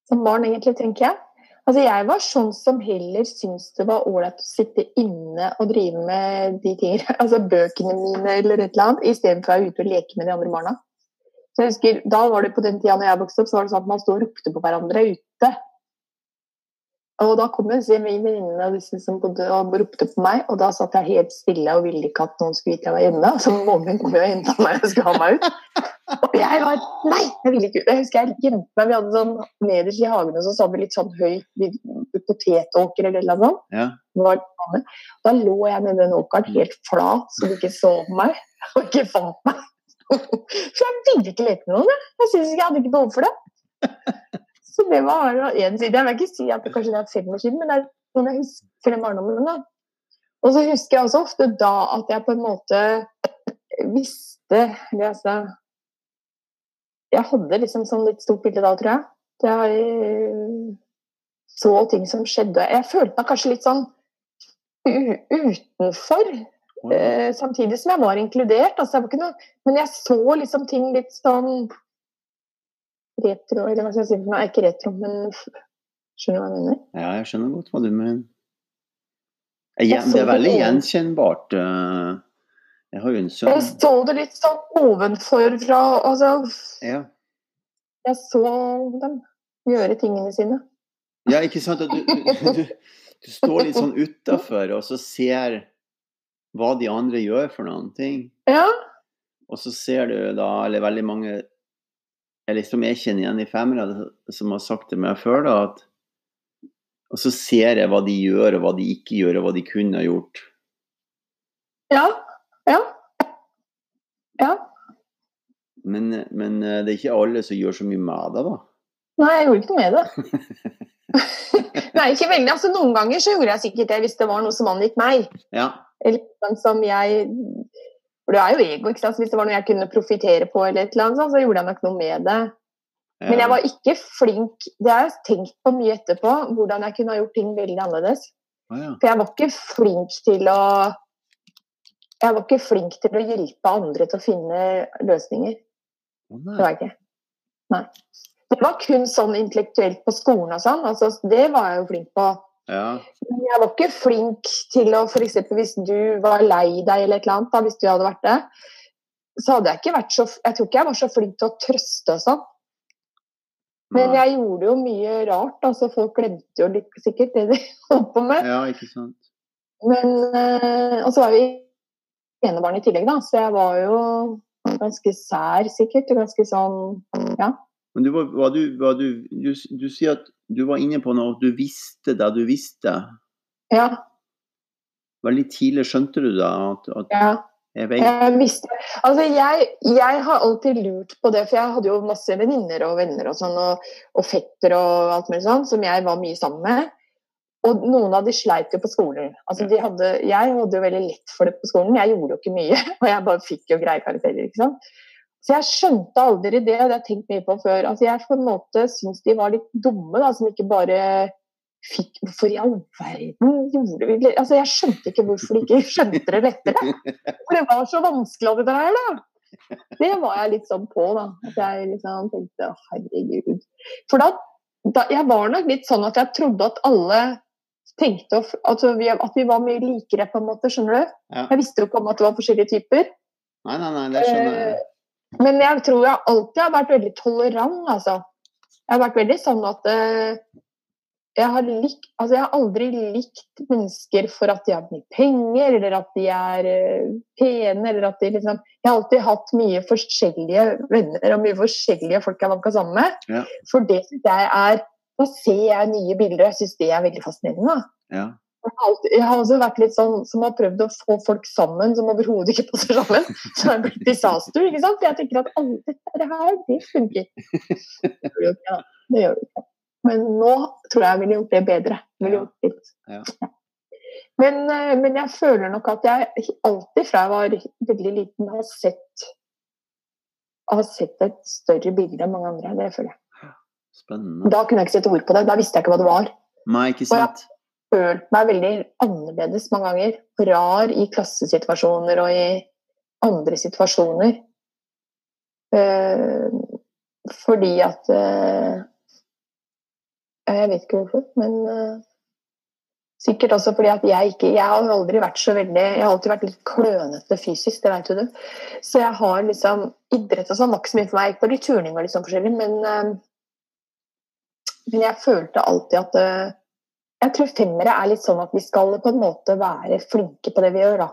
som barn, egentlig, tenker jeg. Altså, jeg var sånn som heller syntes det var ålreit å sitte inne og drive med de tingene, altså bøkene mine eller et eller annet, istedenfor å være ute og leke med de andre barna. Så jeg husker, Da var det på den tida når jeg vokste opp, så var det sånn at man sto og ropte på hverandre ute. Og da kom jeg min venninne og disse som bodde og ropte på meg, og da satt jeg helt stille og ville ikke at noen skulle vite jeg var hjemme. Så moren min kom og henta meg og skulle ha meg ut. Og jeg var Nei, jeg ville ikke ut. Jeg husker jeg gjemte meg. Vi hadde sånn nederst i hagen og så hadde vi litt sånn høy potetåker eller noe sånt. Ja. Da lå jeg med den åkeren helt flat, så de ikke så meg og ikke fant meg. For jeg ville ikke leke med noen. Jeg, jeg syntes ikke jeg hadde ikke behov for det. Så det var én side. Jeg vil ikke si at det kanskje det er fem år siden, men det er noen jeg husker den barndommen. da. Og så husker jeg også ofte da at jeg på en måte visste eller altså, Jeg hadde liksom sånn litt stort bilde da, tror jeg. Jeg så ting som skjedde. Jeg følte meg kanskje litt sånn utenfor. Eh, samtidig som jeg var inkludert. Altså, jeg var noe, men jeg så liksom ting litt sånn retro Eller hva skal jeg si for noe? Ikke retro, men skjønner du hva jeg mener? Ja, jeg skjønner godt hva du mener. Jeg, det er veldig gjenkjennbart. Eh, jeg har jo en sønn Jeg så det litt sånn ovenfor fra Altså ja. Jeg så dem gjøre tingene sine. Ja, ikke sant. Du, du, du, du står litt sånn utafor og så ser hva de andre gjør for noen ting. Ja. Og så ser du da, eller veldig mange eller som jeg kjenner igjen i femmere, som har sagt til meg før, da, at Og så ser jeg hva de gjør, og hva de ikke gjør, og hva de kunne ha gjort. Ja. Ja. Ja. Men, men eh, det er ikke alle som gjør så mye med det, da. Nei, jeg gjorde ikke noe med det. Nei, ikke veldig. Altså, noen ganger så gjorde jeg sikkert det hvis det var noe som angikk meg. Ja. Eller som jeg for det er jo ego. ikke sant? Hvis det var noe jeg kunne profitere på, eller et eller annet, så gjorde jeg nok noe med det. Men jeg var ikke flink Det har jeg tenkt på mye etterpå, hvordan jeg kunne ha gjort ting veldig annerledes. Ah, ja. For jeg var ikke flink til å Jeg var ikke flink til å hjelpe andre til å finne løsninger. Oh, det var jeg ikke. Nei. Det var kun sånn intellektuelt på skolen og sånn. Altså, det var jeg jo flink på. Ja. Men jeg var ikke flink til å f.eks. hvis du var lei deg eller et eller annet, da, hvis du hadde vært det, så hadde jeg ikke vært så Jeg tror ikke jeg var så flink til å trøste og sånn. Men jeg gjorde jo mye rart, altså folk glemte jo litt sikkert det de holdt på med. Ja, ikke sant. Men eh, Og så var vi enebarn i tillegg, da, så jeg var jo ganske sær sikkert. Ganske sånn Ja. Men du, var, du, var du, du, du, sier at du var inne på noe, du visste det du visste. Ja. Veldig tidlig skjønte du da at, at ja. jeg, jeg visste Altså, jeg, jeg, har alltid lurt på det, for jeg hadde jo masse venninner og venner og sånn, og, og fetter og alt mulig sånn, som jeg var mye sammen med. Og noen av de sleit jo på skolen. Altså, de hadde, jeg hadde jo veldig lett for det på skolen. Jeg gjorde jo ikke mye, og jeg bare fikk jo greie karakterer. ikke sant? Så jeg skjønte aldri det, og det har jeg tenkt mye på før. Altså jeg på en måte syns de var litt dumme, da, som ikke bare fikk Hvorfor i all verden gjorde vi Altså Jeg skjønte ikke hvorfor de ikke skjønte det lettere. For det var så vanskelig, det der, da. Det var jeg litt sånn på, da. At jeg liksom tenkte herregud. For da, da, Jeg var nok litt sånn at jeg trodde at alle tenkte at vi, at vi var mye likere, på en måte. Skjønner du? Ja. Jeg visste jo ikke om at det var forskjellige typer. Nei, nei, nei, det skjønner jeg. Eh, men jeg tror jeg alltid har vært veldig tolerant, altså. Jeg har vært veldig sånn at uh, jeg, har lik, altså jeg har aldri likt mennesker for at de har mye penger, eller at de er uh, pene, eller at de liksom Jeg har alltid hatt mye forskjellige venner og mye forskjellige folk jeg har vanka sammen med. Ja. For det syns jeg er Da ser jeg nye bilder, og jeg syns det er veldig fascinerende. Ja. Jeg har også vært litt sånn som har prøvd å få folk sammen som overhodet ikke passer sammen. Så det er blitt disaster. ikke sant? Jeg tenker at alle dette her, det funker. Det gjør jo ikke, det gjør det ikke. Men nå tror jeg jeg ville gjort det bedre. Ville gjort litt. Ja. Men, eh, men, jeg føler nok at jeg alltid fra jeg var veldig liten har sett har sett et større bilde enn mange andre. Det føler jeg. Spennende. Da kunne jeg ikke sette ord på det. Da visste jeg ikke hva det var. Nei, ikke sant følt meg veldig annerledes mange ganger. Rar i klassesituasjoner og i andre situasjoner. Eh, fordi at eh, Jeg vet ikke hvorfor, men eh, sikkert også fordi at jeg ikke Jeg har aldri vært så veldig Jeg har alltid vært litt klønete fysisk, det vet du. Så jeg har liksom Idrett og sånn var ikke så mye for meg. Jeg gikk på litt turning og litt sånn forskjellig, men uh, Men jeg følte alltid at uh, Jeg tror femmere er litt sånn at vi skal på en måte være flinke på det vi gjør, da.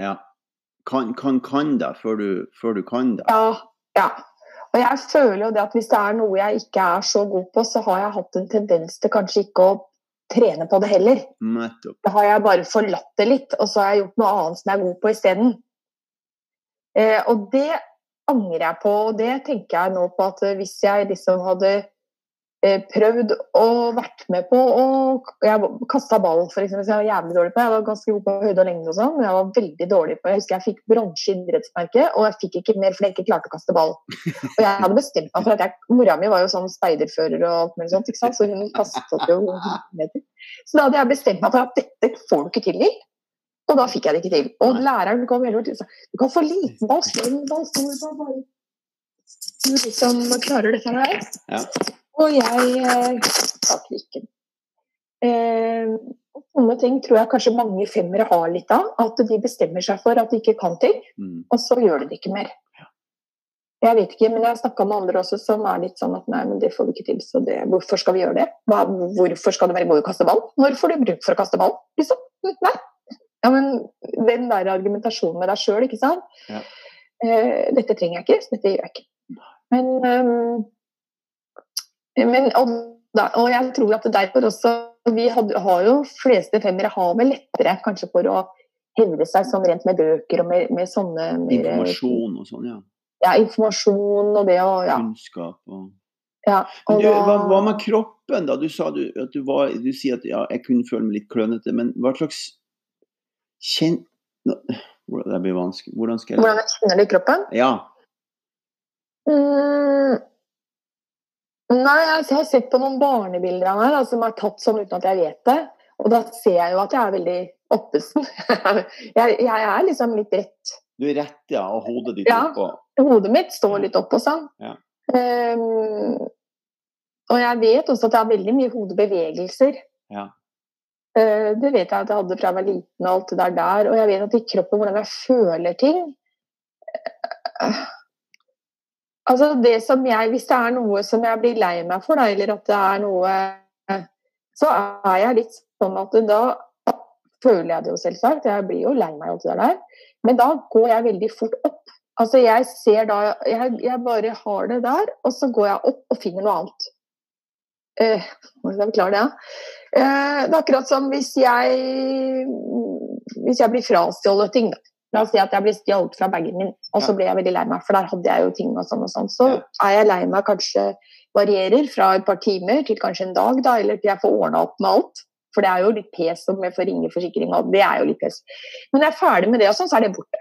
Ja. Kan, kan, kan det før du, før du kan det. Ja. ja. Og jeg føler jo det at hvis det er noe jeg ikke er så god på, så har jeg hatt en tendens til kanskje ikke å trene på det heller. Nettopp. Da har jeg bare forlatt det litt, og så har jeg gjort noe annet som jeg er god på isteden. Eh, og det angrer jeg på, og det tenker jeg nå på at hvis jeg liksom hadde prøvd og vært med på og Jeg kasta ball, f.eks. jeg var jævlig dårlig på Jeg var ganske god på høyde og lengde og sånn, men jeg var veldig dårlig på Jeg husker jeg fikk bronse i idrettsmerket, og jeg fikk ikke mer fordi jeg ikke klarte å kaste ball. Og jeg hadde bestemt meg for at jeg Mora mi var jo sånn speiderfører og alt mulig sånt, ikke sant? så hun kastet jo meter. Så da hadde jeg bestemt meg for at dette får du ikke til, Lill. Og da fikk jeg det ikke til. Og læreren kom hele tiden og sa du kan få liten ball, stor ball, stor ball. Du liksom klarer dette her. Ja. Og jeg eh, tar. Eh, sånne ting tror jeg kanskje mange femmere har litt av. At de bestemmer seg for at de ikke kan ting, Mm. og så gjør de det ikke mer. Jeg vet ikke, men jeg har snakka med andre også som er litt sånn at nei, men det får vi ikke til, så det, hvorfor skal vi gjøre det? Hva, hvorfor skal det være god å kaste ball? Når får du bruk for å kaste ball? Liksom? Nei. Ja, men den der argumentasjonen med deg sjøl, ikke sant. Ja. Eh, dette trenger jeg ikke, så dette gjør jeg ikke. Men, ehm, men og, da, og jeg tror at det derfor også Vi hadde, har jo fleste femmere har vel lettere kanskje for å hevde seg sånn rent med bøker og med, med sånne mer, Informasjon og sånn, ja. Ja, informasjon og det og ja. Kunnskap og ja og du, hva, hva med kroppen, da? Du sa du, at du var Du sier at ja, jeg kunne føle meg litt klønete, men hva slags kjenn... Hvordan- Det blir vanskelig. Hvordan skal jeg Hvordan jeg kjenner det i kroppen? Ja. Mm. Nei, jeg har sett på noen barnebilder av meg da, som er tatt sånn uten at jeg vet det. Og da ser jeg jo at jeg er veldig oppesen. jeg, jeg er liksom litt rett. Du er rett, ja, og hodet ditt Ja. oppå. Hodet mitt står litt oppå sånn. Ja. Um, og jeg vet også at jeg har veldig mye hodebevegelser. Ja. Uh, det vet jeg at jeg hadde fra jeg var liten og alt det der der. Og jeg vet at i kroppen hvordan jeg føler ting eh, Altså det som jeg Hvis det er noe som jeg blir lei meg for, da, eller at det er noe Så er jeg litt sånn at da føler jeg det jo selvsagt. Jeg blir jo lei meg alltid det der. Men da går jeg veldig fort opp. Altså jeg ser da Jeg, jeg bare har det der, og så går jeg opp og finner noe annet. Eh, jeg forklare det? Eh, det er akkurat som hvis jeg Hvis jeg blir frastjålet ting, da. La oss si at jeg blir stjålet fra bagen min, og så blir jeg veldig lei meg, for der hadde jeg jo ting og sånn og sånn. Så er jeg lei meg kanskje varierer fra et par timer til kanskje en dag, da, eller til jeg får ordna opp med alt. For det er jo litt pes om jeg får ringe forsikring, og det er jo litt pes. Men når jeg er ferdig med det, og sånn, så er det borte.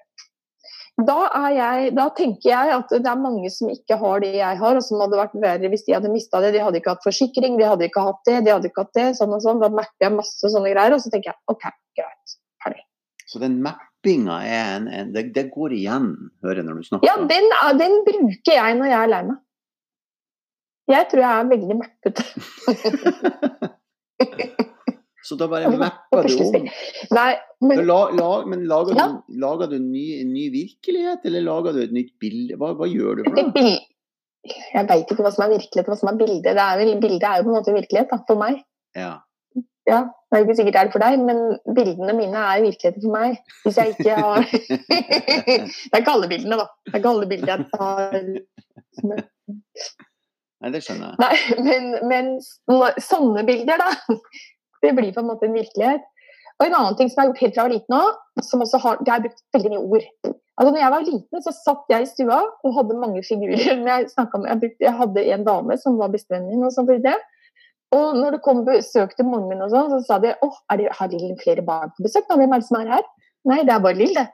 Da, er jeg, da tenker jeg at det er mange som ikke har det jeg har, og som hadde vært verre hvis de hadde mista det. De hadde ikke hatt forsikring, de hadde ikke hatt det, de hadde ikke hatt det, sånn og sånn. Da merker jeg masse sånne greier, og så tenker jeg OK, greit, ferdig. Så den mappinga er en, en det, det går igjen, hører jeg når du snakker. Ja, den, den bruker jeg når jeg er lei meg. Jeg tror jeg er veldig mappete. Så da bare mapper du om. Nei, men La, la, men lager Ja. du, lager du en, ny, en ny virkelighet, eller lager du et nytt bilde? Hva, hva gjør du for noe? Jeg veit ikke hva som er virkelighet og hva som er bilde. Er bildet er jo på en måte virkelighet da, for meg. Ja. Ja, Det er ikke sikkert det er det for deg, men bildene mine er virkeligheten for meg. Hvis jeg ikke har Det er ikke alle bildene, da. Det er ikke alle bilder jeg tar. Nei, det skjønner jeg. Nei, men, men sånne bilder, da. Det blir på en måte en virkelighet. Og en annen ting som jeg har gjort helt fra jeg var liten òg, som også har Jeg har brukt veldig mye ord. Altså når jeg var liten, så satt jeg i stua og hadde mange figurer. Men jeg, med, jeg, brukte, jeg hadde en dame som var bestevennen min, og sånn for det. Og når det kom besøk til moren min, og sånn, så sa de åh, det, har Lill flere barn på besøk? da? Hvem er det som er her? Nei, det er bare Lill, det.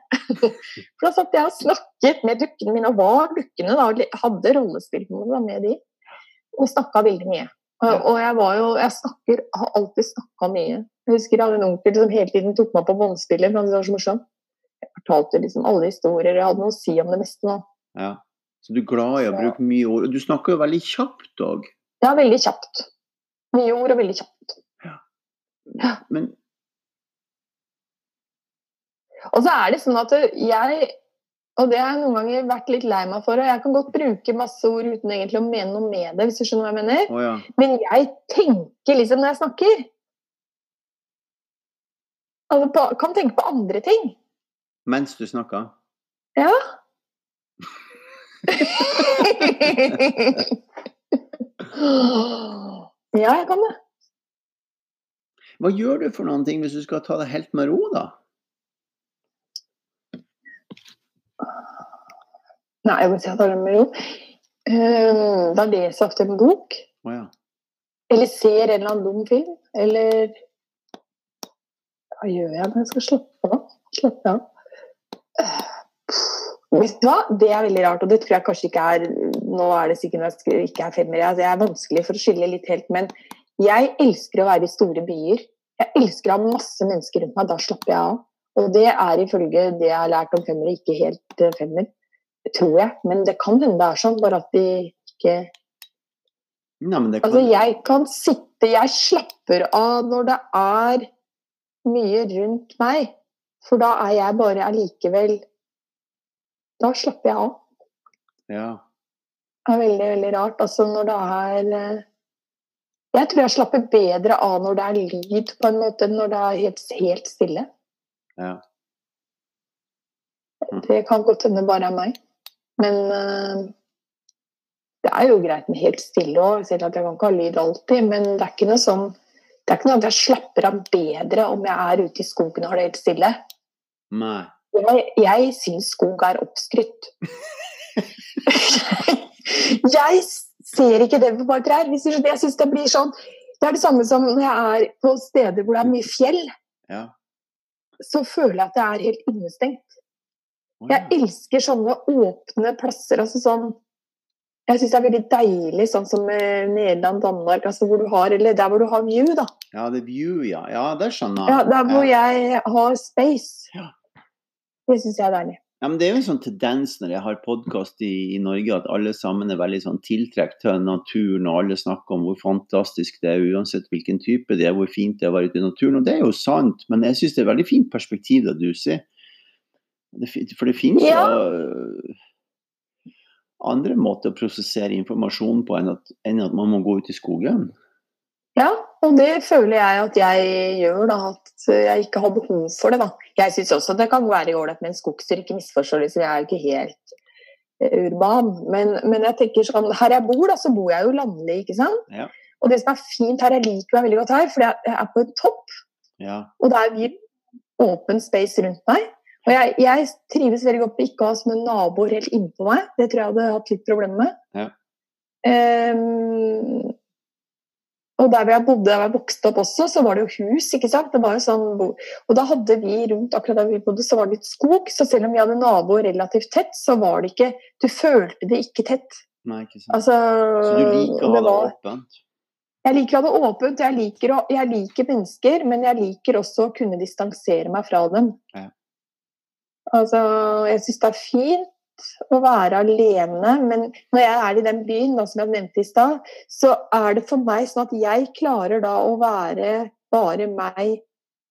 For da satt jeg og snakket med dukkene mine, og var dukkene da, hadde rollespill med, de. Og snakka veldig mye. Og, og jeg var jo, jeg snakker, har alltid snakka mye. Jeg husker jeg hadde en onkel som hele tiden tok meg på båndspiller, for han var så morsom. Jeg fortalte liksom alle historier, jeg hadde noe å si om det meste. nå. Ja. Så du er glad i å bruke mye ord. Du snakker jo veldig kjapt òg. Ja, veldig kjapt. Mye ord og veldig kjapt. Men Og så er det sånn at jeg Og det har jeg noen ganger vært litt lei meg for, og jeg kan godt bruke masse ord uten egentlig å mene noe med det, hvis du skjønner hva jeg mener. Oh, ja. Men jeg tenker liksom når jeg snakker altså Kan tenke på andre ting. Mens du snakker? Ja. ja, jeg kan det. Hva gjør du for noen ting hvis du skal ta det helt med ro, da? Nei, jeg må si at det med ro. Um, Da leser jeg ofte en bok. Oh, ja. Eller ser en eller annen dum film. Eller Hva gjør jeg når jeg skal slappe av? Slappe av. Vet du hva? Det er veldig rart, og det tror jeg kanskje ikke er Nå er det sikkert at jeg ikke er femmer, altså jeg er vanskelig for å skille litt helt, men jeg elsker å være i store byer. Jeg elsker å ha masse mennesker rundt meg, da slapper jeg av. Og det er ifølge det jeg har lært om femmere, ikke helt eh, femmer, tror jeg. Men det kan hende det er sånn, bare at de ikke men det kan... Altså, jeg kan sitte Jeg slapper av når det er mye rundt meg. For da er jeg bare allikevel Da slapper jeg av. Ja. Det er veldig, veldig rart. Altså når det er eh, Jeg tror jeg slapper bedre av når det er lyd, på en måte, enn når det er helt, helt stille. ja. Det kan godt hende bare er meg. Men uh, det er jo greit med helt stille òg, selv at jeg kan ikke ha lyd alltid. Men det er ikke noe sånn det er ikke noe at jeg slapper av bedre om jeg er ute i skogen og har det helt stille. Nei. Jeg, jeg syns skog er oppskrytt. jeg ser ikke det på bare trær. Jeg synes det blir sånn Det er det samme som når jeg er på steder hvor det er mye fjell. Ja. Så føler jeg at det er helt innestengt. Oh, ja. Jeg elsker sånne åpne plasser. altså sånn jeg syns det er veldig deilig, sånn som eh, Nederland, Danmark, altså hvor du har, eller der hvor du har view. da. Ja, det view, ja. Ja, det skjønner Ja, Der hvor jeg har space. Ja. Det syns jeg er deilig. Ja, men Det er jo en sånn tendens når jeg har podkast i, i Norge, at alle sammen er veldig sånn tiltrukket til naturen, og alle snakker om hvor fantastisk det er, uansett hvilken type det er, hvor fint det er å være ute i naturen. Og det er jo sant, men jeg syns det er et veldig fint perspektiv det du sier. For det finnes jo ja. andre måter å prosessere informasjon på enn at, enn at man må gå ut i skogen. Ja, og det føler jeg at jeg gjør, da. At jeg ikke har behov for det, da. Jeg syns også det kan være ålreit med en skogstur, ikke misforstå det, så jeg er jo ikke helt eh, urban. Men, men jeg tenker sånn, her jeg bor, da, så bor jeg jo landlig, ikke sant. Ja. Og det som er fint her, jeg liker meg veldig godt her, for jeg er på en topp. Ja. Og det er åpen space rundt meg. Og jeg, jeg trives veldig godt med ikke å ha sånne naboer helt innpå meg. Det tror jeg hadde hatt litt problemer med. Ja. Ehm, og der hvor jeg bodde og jeg vokste opp også, så var det jo hus. ikke sant? Det var jo sånn, og da hadde vi rundt akkurat der vi bodde, så var det litt skog. Så selv om vi hadde naboer relativt tett, så var det ikke Du følte det ikke tett. Nei, ikke sant. Altså, Så du liker å ha det var- åpent? jeg liker å ha det åpent, jeg liker, å, jeg liker mennesker, men jeg liker også å kunne distansere meg fra dem. Ja. Altså, jeg syns det er fint å være alene, men når jeg er i den byen, da, som jeg nevnte i stad, så er det for meg sånn at jeg klarer da å være bare meg,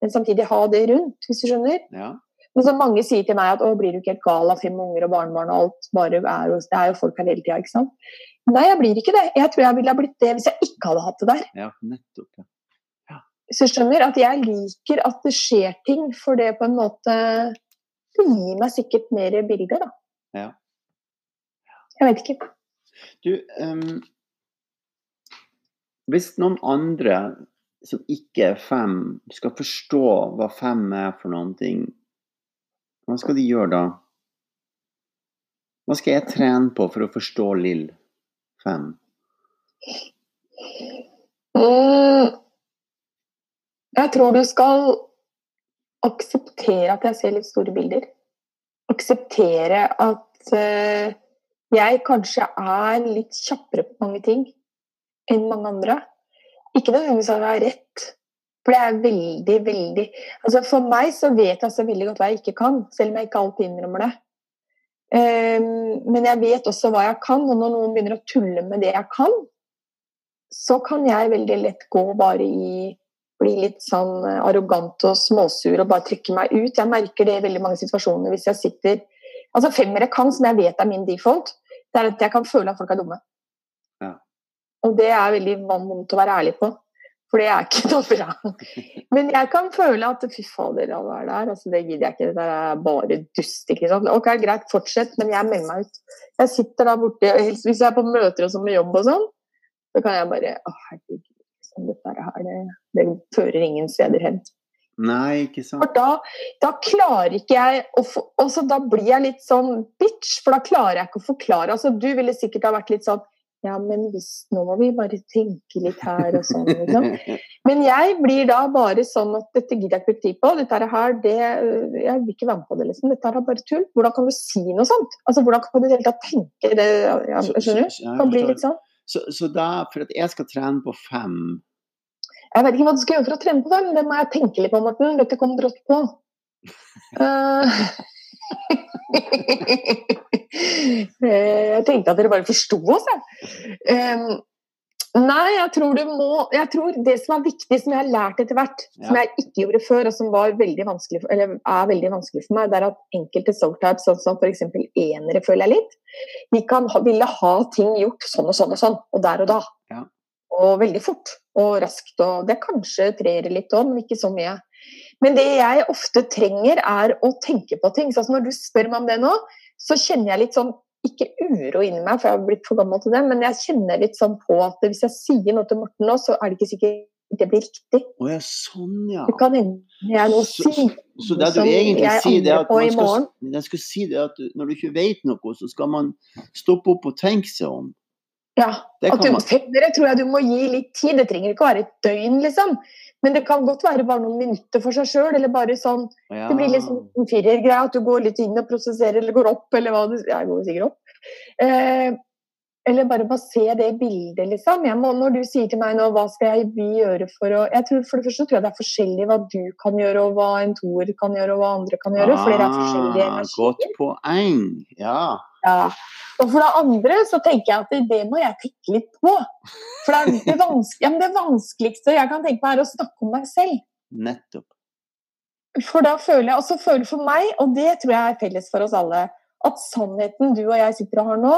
men samtidig ha det rundt, hvis du skjønner. Ja. Men så mange sier til meg at å, blir du ikke helt gal av fem unger og barnebarn og alt, bare er jo, det er jo folk her hele tida, ikke sant. Nei, jeg blir ikke det. Jeg tror jeg ville ha blitt det hvis jeg ikke hadde hatt det der. ja, nettopp. Ja. Hvis du skjønner at jeg liker at det skjer ting, for det på en måte Det gir meg sikkert mer bilder, da. Ja. Jeg vet ikke. Du, um, hvis noen andre som ikke er fem, skal forstå hva fem er for noen ting, hva skal de gjøre da? Hva skal jeg trene på for å forstå Lill fem? Mm, jeg tror du skal akseptere at jeg ser litt store bilder. Akseptere at eh, jeg kanskje er litt kjappere på mange ting enn mange andre. Ikke nødvendigvis at jeg har rett, for det er veldig, veldig altså For meg så vet jeg så veldig godt hva jeg ikke kan, selv om jeg ikke alltid innrømmer det. Ehm, men jeg vet også hva jeg kan, og når noen begynner å tulle med det jeg kan, så kan jeg veldig lett gå bare i Bli litt sånn eh, arrogant og småsur og bare trykke meg ut. Jeg merker det i veldig mange situasjoner hvis jeg sitter Altså femmere kan, som jeg vet er min default, det er at jeg kan føle at folk er dumme. Ja. Og det er veldig vondt å være ærlig på. For det er ikke noe bra. Men jeg kan føle at fy fader, alle er der. Altså, det gidder jeg ikke. Det er bare dust. ikke sant? Ok, greit, fortsett, men jeg melder meg ut. Jeg sitter der borte, helst hvis jeg er på møter og sånn med jobb og sånn, så kan jeg bare Å, herregud, liksom, dette her, det, det fører ingen steder hen. Nei, ikke sant. For da, da klarer ikke jeg å få Og så da blir jeg litt sånn bitch, for da klarer jeg ikke å forklare. Altså, du ville sikkert ha vært litt sånn ja, men visst, nå må vi bare tenke litt her og sånn. Liksom. Men jeg blir da bare sånn at dette gidder jeg ikke bruke tid på. Dette her, det, jeg vil ikke være med på det, liksom. Dette er bare tull. Hvordan kan du si noe sånt? Altså, Hvordan kan du i det hele tatt tenke det? Ja, skjønner du? Kan bli litt sånn. Så, så da, for at jeg skal trene på fem Jeg vet ikke hva du skal gjøre for å trene på fem, det må jeg tenke litt på, Morten. Dette kom brått på. Uh, jeg tenkte at dere bare forsto oss, jeg. Um, nei, jeg tror du må Jeg tror det som er viktig, som jeg har lært etter hvert, ja. som jeg ikke gjorde før, og som var veldig vanskelig for, eller er veldig vanskelig for meg, det er at enkelte soultypes, sånn som f.eks. enere, føler jeg litt, de kan ville ha ting gjort sånn og sånn og sånn, og der og da. Ja. Og veldig fort og raskt. Og det kanskje treer litt òg, men ikke så mye. Men det jeg ofte trenger, er å tenke på ting. Så altså når du spør meg om det nå, så kjenner jeg litt sånn ikke uro inni meg, for jeg har blitt for gammel til det, men jeg kjenner litt sånn på at hvis jeg sier noe til Morten nå, så er det ikke sikkert det blir riktig. Å ja, sånn, ja. Det kan hende jeg nå sier så det du egentlig sier, det er at man skal, skal si det at når du ikke vet noe, så skal man stoppe opp og tenke seg om. Ja. at du. Dere tror jeg du må gi litt tid. Det trenger ikke å være et døgn, liksom. Men det kan godt være bare noen minutter for seg sjøl. Eller bare sånn ja. Det blir liksom en firergreie at du går litt inn og prosesserer eller går opp, eller hva du Jeg går sikkert opp. Eh, eller bare bare se det bildet, liksom. Må, når du sier til meg nå hva skal jeg gjøre for å jeg tror For det første tror jeg det er forskjellig hva du kan gjøre, og hva en toer kan gjøre, og hva andre kan gjøre. Ah, for det er forskjellige energier. Godt poeng. Ja. Ja. Og for det andre så tenker jeg at det må jeg tenke litt på. For det, er det, ja, det vanskeligste jeg kan tenke på, er å snakke om meg selv. Nettopp. For da føler jeg, også føler for meg, og det tror jeg er felles for oss alle, at sannheten du og jeg sitter og har nå,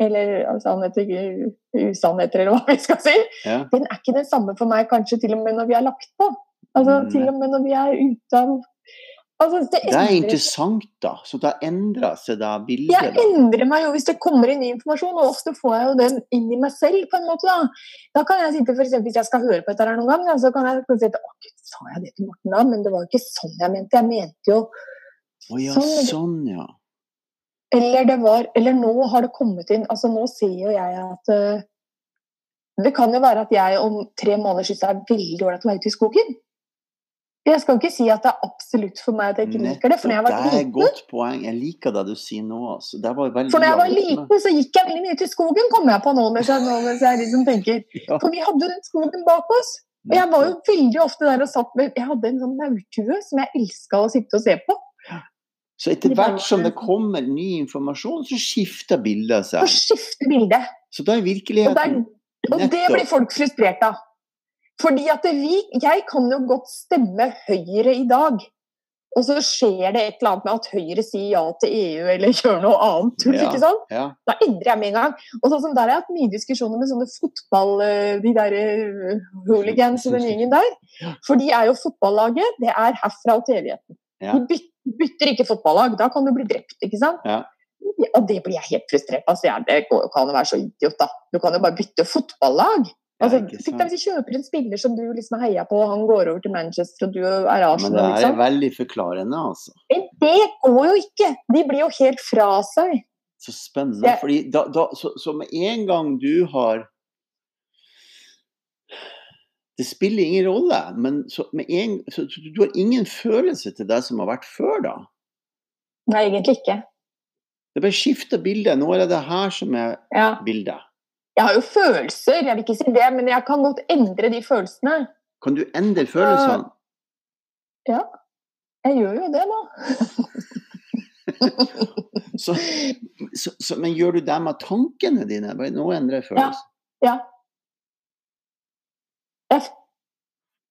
eller sannheter, usannheter, eller hva vi skal si, ja. den er ikke den samme for meg kanskje til og med når vi er lagt på. Altså mm. Til og med når vi er ute av Altså, det, det, er interessant, da. Så da endrer seg da bildet? Jeg da. endrer meg jo hvis det kommer inn ny informasjon, og ofte får jeg jo den inn i meg selv. på en måte Da Da kan jeg sitte, eksempel, Hvis jeg skal høre på dette her noen gang, så kan jeg si at å, Gud, sa jeg det til Morten da? Men det var jo ikke sånn jeg mente. Jeg mente jo oh, ja, sånn. sånn ja. Eller det var Eller nå har det kommet inn altså Nå ser jo jeg at uh, Det kan jo være at jeg om tre måneder syns det er veldig ålreit å være ute i skogen. Jeg skal ikke si at det er absolutt for meg at jeg ikke liker det. For når jeg var liten Det er et godt poeng. Jeg liker det du sier nå. Altså. for når jeg var liten, så gikk jeg veldig mye til skogen, kommer jeg på nå mens jeg, nå, mens jeg liksom tenker. Ja. For vi hadde den skogen bak oss. Og jeg var jo veldig ofte der og satt med Jeg hadde en sånn maurtue som jeg elska å sitte og se på. Så etter hvert som det kommer ny informasjon, så skifter bildet seg? Så skifter bildet. Så da er virkeligheten Og, der, og det blir folk frustrert av. Fordi at vi, Jeg kan jo godt stemme Høyre i dag, og så skjer det et eller annet med at Høyre sier ja til EU eller gjør noe annet tull. Ja, ikke sant? Ja. Da endrer jeg med en gang. Og sånn som Der har jeg hatt mye diskusjoner med sånne fotball... Eh, de der uh, hooligans og den gjengen der. For de er jo fotballaget. Det er herfra og til evigheten. Ja. De bytter, ikke fotballag. Da kan du bli drept, ikke sant? Ja. Og det blir jeg helt frustrert av. Altså, det kan jo være så idiot, da. Du kan jo bare bytte fotballag. Altså, Tenk deg hvis du kjøper en spiller som du liksom heia på, og han går over til Manchester, og du er Arsenal. Men det er liksom. veldig forklarende, altså. Men det går jo ikke! De blir jo helt fra seg. Så spennende. fordi da, da, så, så, med en gang du har Det spiller ingen rolle, men så, en, så, du har ingen følelse til det som har vært før, da? Nei, egentlig ikke. Det bare skifter bildet. Nå er det det her som er ja. bildet. Jeg har jo følelser, jeg vil ikke si det, men jeg kan godt endre de følelsene. Kan du endre følelsene? Ja. Jeg gjør jo det, da. så, så, så, men gjør du det med tankene dine? Nå endrer jeg følelsen. Ja. ja. Jeg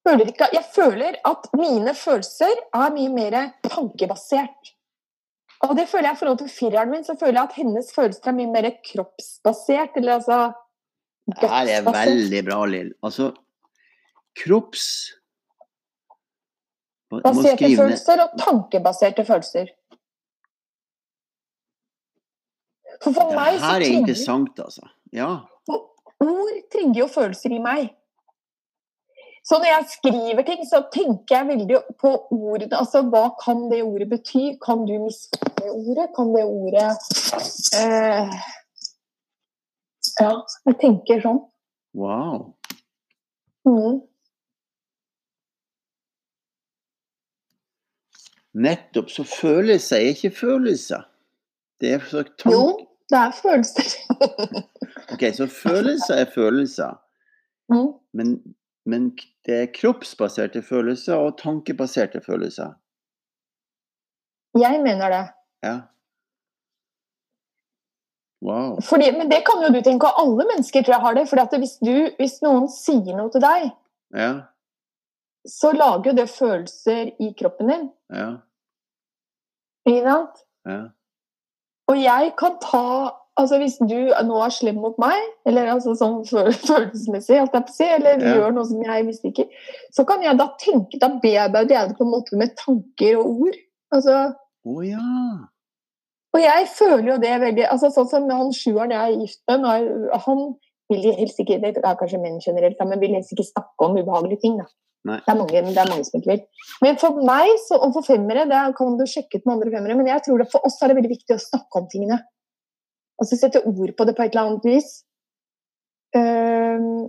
føler, ikke, jeg føler at mine følelser er mye mer tankebasert. Og det føler jeg i forhold til fireren min, så føler jeg at hennes følelser er mye mer kroppsbasert. Eller altså Det her er veldig bra, Lill. Altså, kropps... Baserte følelser og tankebaserte følelser. For for Det her er interessant, altså. Ja. ord trigger jo følelser i meg. Så når jeg skriver ting, så tenker jeg veldig på ordene. Altså, hva kan det ordet bety? Kan du misforstå det ordet? Kan det ordet eh, Ja, jeg tenker sånn. Wow. Mm. Nettopp. Så følelser er ikke følelser. Det er så tank... Jo, det er følelser. Ok, så følelser er følelser. mm. Men, men det er kroppsbaserte følelser og tankebaserte følelser. Jeg mener det. Ja. Wow. Fordi, men det kan jo du tenke, og alle mennesker tror jeg har det. For hvis, hvis noen sier noe til deg, Ja. så lager jo det følelser i kroppen din. Ja. Ikke sant? Ja. Og jeg kan ta Altså hvis du nå er slem mot meg, eller altså sånn føl- følelsesmessig, si, eller Ja. gjør noe som jeg misliker, så kan jeg da tenke Da bearbeider jeg det på en måte med tanker og ord. Altså, Å ja. og jeg føler jo det veldig altså Sånn som han sjueren jeg er gift med, han vil helst ikke Det er kanskje menn generelt, men vil helst ikke snakke om ubehagelige ting. Da. Nei. Det er mange, det er mange som ikke vil. Men for meg, så, og for femmere, det kan du sjekke ut med andre femmere, men jeg tror det for oss er det veldig viktig å snakke om tingene. Altså sette ord på det på et eller annet vis. Ehm,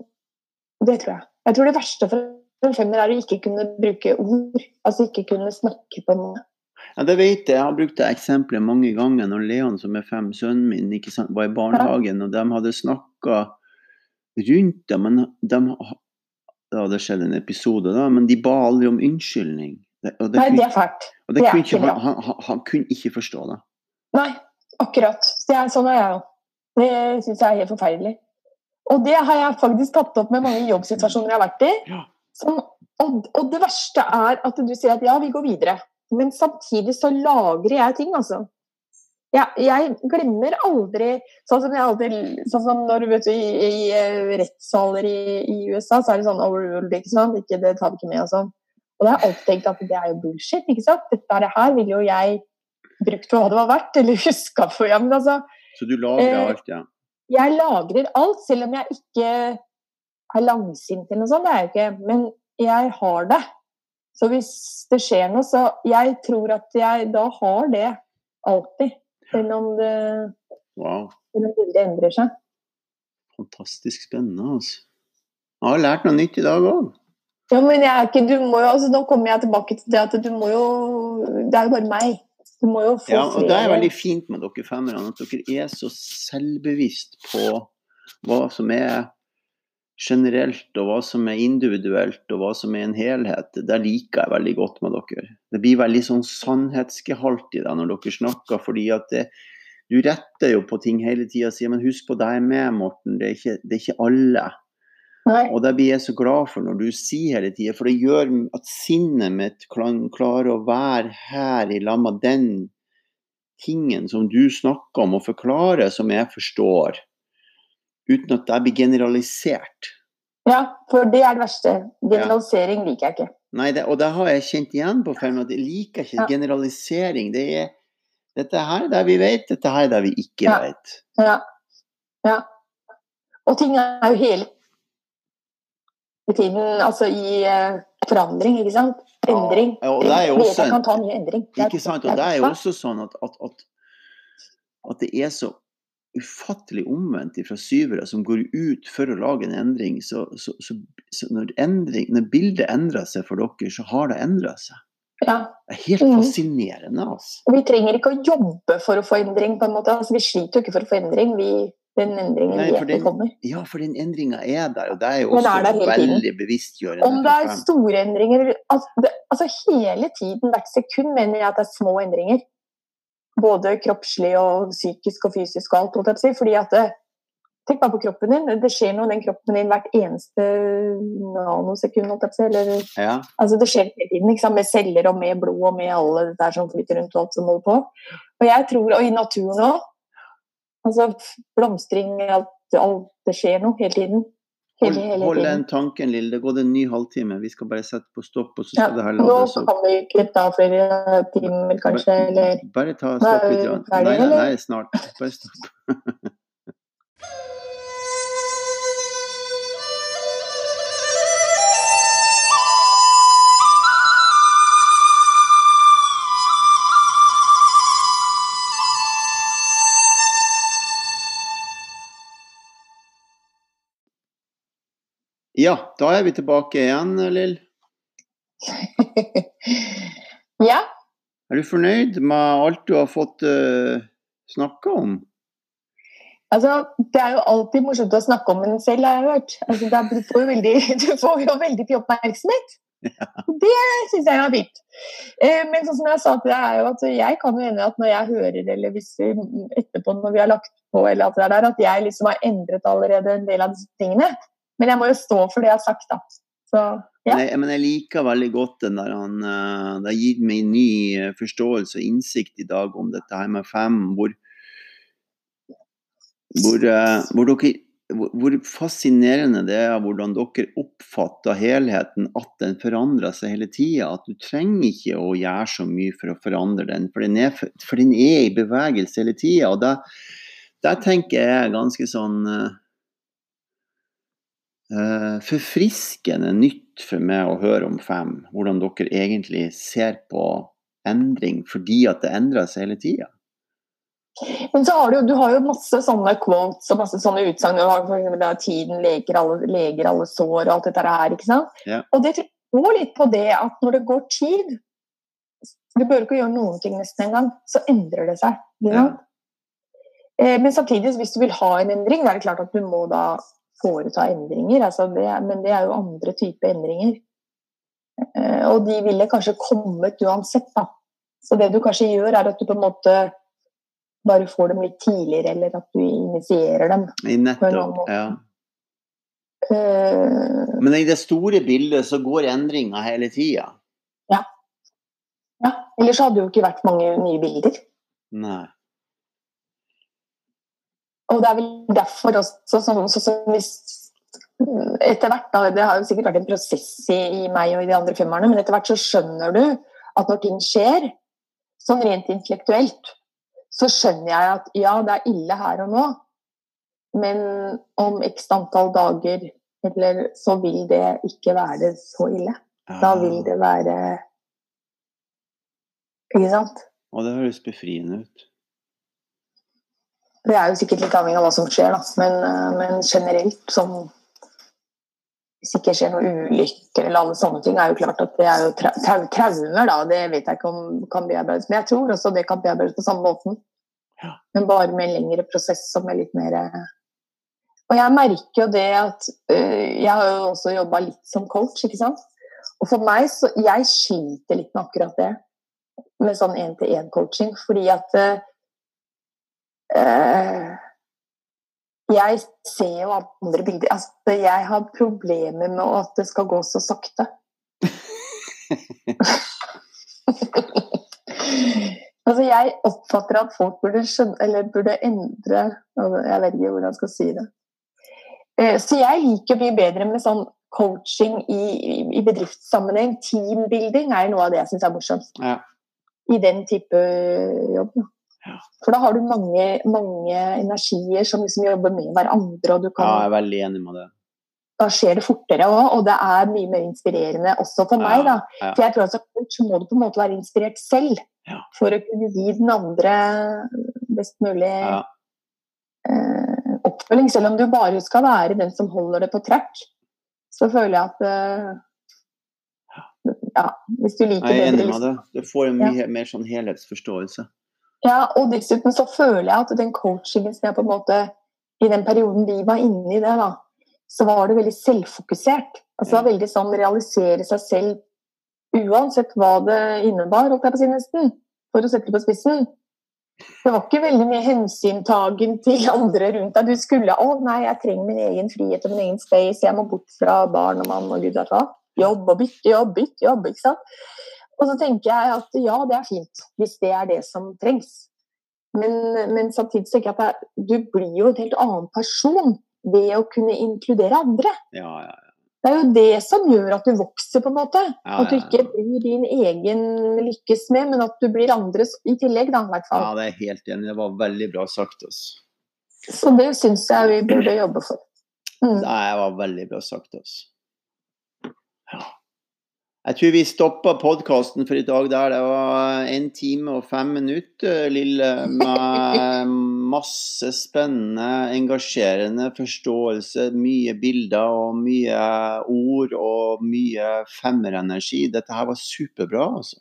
det tror jeg. Jeg tror det verste for en femmer er å ikke kunne bruke ord. Altså ikke kunne snakke på noe. Ja, det vet jeg. Jeg har brukt det eksempelet mange ganger når Leon, som er fem, sønnen min, ikke sant, var i barnehagen, og de hadde snakka rundt det, men de Det hadde skjedd en episode, da, men de ba aldri om unnskyldning. Det, og det, Nei, det er fælt. det er kunne ikke, han, han, han kunne ikke forstå det. Nei, akkurat. Det er, sånn er jeg jo. Det syns jeg er helt forferdelig. Og det har jeg faktisk tatt opp med mange jobbsituasjoner jeg har vært i. Ja. Som, og, og det verste er at du sier at ja, vi går videre. Men samtidig så lagrer jeg ting, altså. Jeg, jeg glemmer aldri Sånn som jeg alltid Sånn som når du i, i eh, rettssaler i, i USA, så er det sånn overruled, ikke sant. Ikke, det tar vi ikke med og sånn. Og da har jeg alltid tenkt at det er jo bullshit, ikke sant. Dette er her vil jo jeg brukt for hva det var verdt, eller huska for. Ja, men altså, Så du lagrer Eh, alt, ja. jeg lagrer alt, selv om jeg ikke er langsint eller noe sånt. Det er jeg ikke. Men jeg har det. Så hvis det skjer noe, så Jeg tror at jeg da har det alltid. Selv om det Wow. selv om endrer seg. Fantastisk spennende, altså. Jeg har lært noe nytt i dag òg. Ja, men jeg er ikke du må jo, altså Nå kommer jeg tilbake til det at du må jo Det er jo bare meg. Du må jo få Ja, og det er veldig fint med dere femmerne, at dere er så selvbevisst på hva som er generelt, og hva som er individuelt, og hva som er en helhet. Det liker jeg veldig godt med dere. Det blir veldig sånn sannhetsgehalt i det når dere snakker, fordi at det, du retter jo på ting hele tida og sier men husk på deg med, Morten, det er ikke, det er ikke alle. Nei. Og det blir jeg så glad for når du sier hele tida, for det gjør at sinnet mitt klarer å være her i lag med den tingen som du snakker om og forklarer, som jeg forstår, uten at det blir generalisert. Ja, for det er det verste. Generalisering liker jeg ikke. Nei, det, og det har jeg kjent igjen på film, at jeg liker ikke Ja. generalisering. Det er, dette her er det vi vet, dette her er det vi ikke Ja. vet. Ja. ja. Og ting er jo hele tiden altså i eh, forandring, ikke sant? Endring. Ja, det er jo også en- kan ta mye endring. Ikke sant? Og det er jo også sånn at, at, at, at det er så ufattelig omvendt fra syvere som går ut for å lage en endring. Så, så, så, så når, endring, når bildet endrer seg for dere, så har det endra seg. Ja. Det er helt Mhm. fascinerende. altså. Vi trenger ikke å jobbe for å få endring, på en måte. Altså, vi sliter jo ikke for å få endring. Vi, den endringen Nei, den- kommer. Ja, for den endringa er der, og det er jo også veldig bevisstgjørende. Om det er store endringer altså, det, altså hele tiden, hvert sekund, mener jeg at det er små endringer. Både kroppslig og psykisk og fysisk og alt, holdt jeg på å si. Fordi at det, Tenk bare på kroppen din. Det skjer noe i den kroppen din hvert eneste nanosekund. Eller, ja. altså det skjer hele tiden, liksom, med celler og med blod og med alle det der som flyter rundt og alt som holder på. Og jeg tror, og i naturen òg. Altså blomstring, alt, alt, det skjer noe hele tiden. Hele, hele hold, hold den tanken, Lille. Det går en ny halvtime. Vi skal bare sette på stopp. og så skal ja, det her lades opp. Nå kan vi ikke av flere timer, kanskje, eller Bare ta stopp litt. Nei, nei, nei, snart. Bare stopp. Ja, da er vi tilbake igjen, Lill. ja. Er du fornøyd med alt du har fått uh, eh, snakka om? Altså, Det er jo alltid morsomt å snakke om en selv, har jeg hørt. Altså, da, du, får veldig, du, får jo veldig mye oppmerksomhet. Ja. Det syns jeg var fint. Eh, men sånn som jeg sa til deg, er jo at jeg kan jo hende at når jeg hører, eller hvis etterpå når vi har lagt på, eller alt det der, at jeg liksom har endret allerede en del av disse tingene. Men jeg må jo stå for det jeg har sagt, da. Så, ja. Nei, men jeg liker veldig godt den der han eh, Det har gitt meg ny eh, forståelse og innsikt i dag om dette her med fem, hvor hvor, eh, hvor, dere, hvor, fascinerende det er hvordan dere oppfatter helheten, at den forandrer seg hele tida. At du trenger ikke å gjøre så mye for å forandre den, for den er, for den er i bevegelse hele tida. Der, der, tenker jeg ganske sånn forfriskende nytt for meg å høre om fem, hvordan dere egentlig ser på endring fordi at det endrer seg hele tida. Men så har du, du har jo masse sånne quotes og masse sånne utsagn. Tiden leger alle, leger alle, sår og alt dette her. ikke sant? Ja. Og det går litt på det at når det går tid Du bør ikke gjøre noen ting nesten engang, så endrer det seg. Ja. Eh, men samtidig, hvis du vil ha en endring, da er det klart at du må da foreta endringer. Altså det, men det er jo andre typer endringer. Eh, og de ville kanskje kommet uansett, da. Så det du kanskje gjør, er at du på en måte bare får dem litt tidligere, eller at du initierer dem. I nettopp, ja. Uh, Men i det store bildet så går endringa hele tida? Ja. ja. Ellers hadde det jo ikke vært mange nye bilder. Nei. Og det er vel derfor også så, så hvis etter hvert, da, Det har jo sikkert vært en prosess i, i meg og i de andre femmerne, men etter hvert så skjønner du at når ting skjer, sånn rent intellektuelt, så skjønner jeg at ja, det er ille her og nå, men om x antall dager eller så vil det ikke være så ille. Da vil det være Ikke sant? Og det høres befriende ut. Det er jo sikkert litt avhengig av hva som skjer, da. Men, eh, men generelt sånn Hvis det ikke skjer noen ulykker eller alle sånne ting, er jo klart at det er jo tra tra traumer, da. Det vet jeg ikke om kan bearbeides. Men jeg tror også det kan bearbeides på samme måten. Ja. Men bare med en lengre prosess som er litt mer eh, Og jeg merker jo det at øh, Jeg har jo også jobba litt som coach, ikke sant. Og for meg så Jeg sliter litt med akkurat det. Med sånn én-til-én-coaching. Fordi at Uh, jeg ser jo andre bilder altså, Jeg har problemer med at det skal gå så sakte. altså, jeg oppfatter at folk burde skjønne Eller burde endre Jeg vet ikke hvordan jeg skal si det. Uh, så jeg liker mye bedre med sånn coaching i, i bedriftssammenheng. Teambuilding er noe av det jeg syns er morsomt. Ja. I den type jobb. For da har du mange, mange energier som liksom jobber med hverandre. Og du kan, ja, jeg er veldig enig med det. Da skjer det fortere òg, og det er mye mer inspirerende også for meg. da. Ja. For jeg tror at så må du på en måte være inspirert selv for å kunne gi den andre best mulig eh, oppfølging. Selv om du bare skal være den som holder det på track, så føler jeg at eh, ja, hvis du liker Jeg er enig med det. Du får en mye mer sånn helhetsforståelse. Ja, og dessuten så føler jeg at den coachingen som jeg på en måte I den perioden vi var inne i det, da, så var det veldig selvfokusert. Altså det var veldig sånn realisere seg selv uansett hva det innebar, holdt jeg på å si nesten, for å sette det på spissen. Det var ikke veldig mye hensyntagen til andre rundt deg. Du skulle 'Å nei, jeg trenger min egen frihet og min egen space. Jeg må bort fra barn og mann og gud vet hva'. Jobb og bytte jobb, bytte jobb, ikke sant. Og så tenker jeg at ja, det er fint, hvis det er det som trengs. Men, men samtidig tenker jeg at du blir jo en helt annen person ved å kunne inkludere andre. Ja, ja, ja. Det er jo det som gjør at du vokser, på en måte. At du ikke blir din egen lykkes med, men at du blir andres i tillegg, da, i hvert fall. ja, det er helt enig. Det var veldig bra sagt. Også. Så det syns jeg vi burde jobbe for. Mm. Det var veldig bra sagt. Altså. Jeg tror vi stoppa podkasten for i dag der. Det var en time og fem minutter, Lille, med masse spennende, engasjerende forståelse. Mye bilder og mye ord og mye femmerenergi. Dette her var superbra, altså.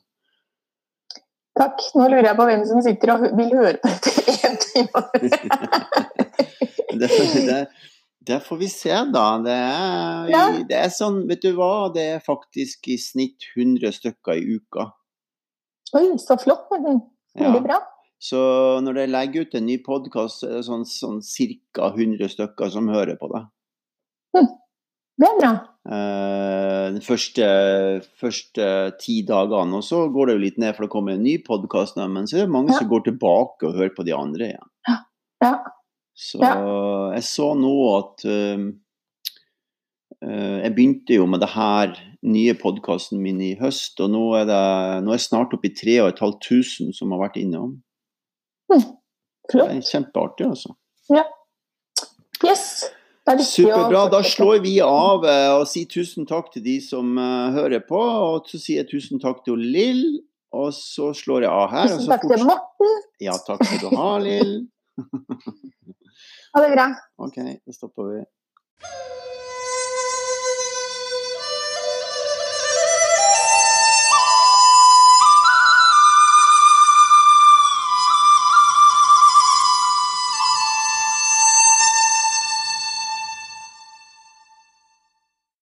Takk. Nå lurer jeg på hvem som sitter og vil høre på dette i en time. Det, det, det får vi se, da. Det er, Ja. det er sånn, vet du hva, det er faktisk i snitt 100 stykker i uka. Oi, så flott. Veldig ja. bra. Så når jeg legger ut en ny podkast, er det sånn, sånn ca. 100 stykker som hører på det. Det er bra. De første, første ti dagene. Og så går det jo litt ned, for det kommer en ny podkast, men så er det mange Ja. som går tilbake og hører på de andre igjen. Ja. Ja. Så Ja. jeg så nå at uh, Jeg begynte jo med det her nye podkasten min i høst, og nå er, det, nå er jeg snart oppe i 3500 som har vært innom. Det Flott. er kjempeartig, altså. Yes. Det viktig å Superbra. Da slår vi av eh, og sier tusen takk til de som hører på. Og så sier jeg tusen takk til Lill, og så slår jeg av her. Tusen takk til Morten. Ja, takk skal du ha, Lill. Ha det bra. OK, da stopper vi.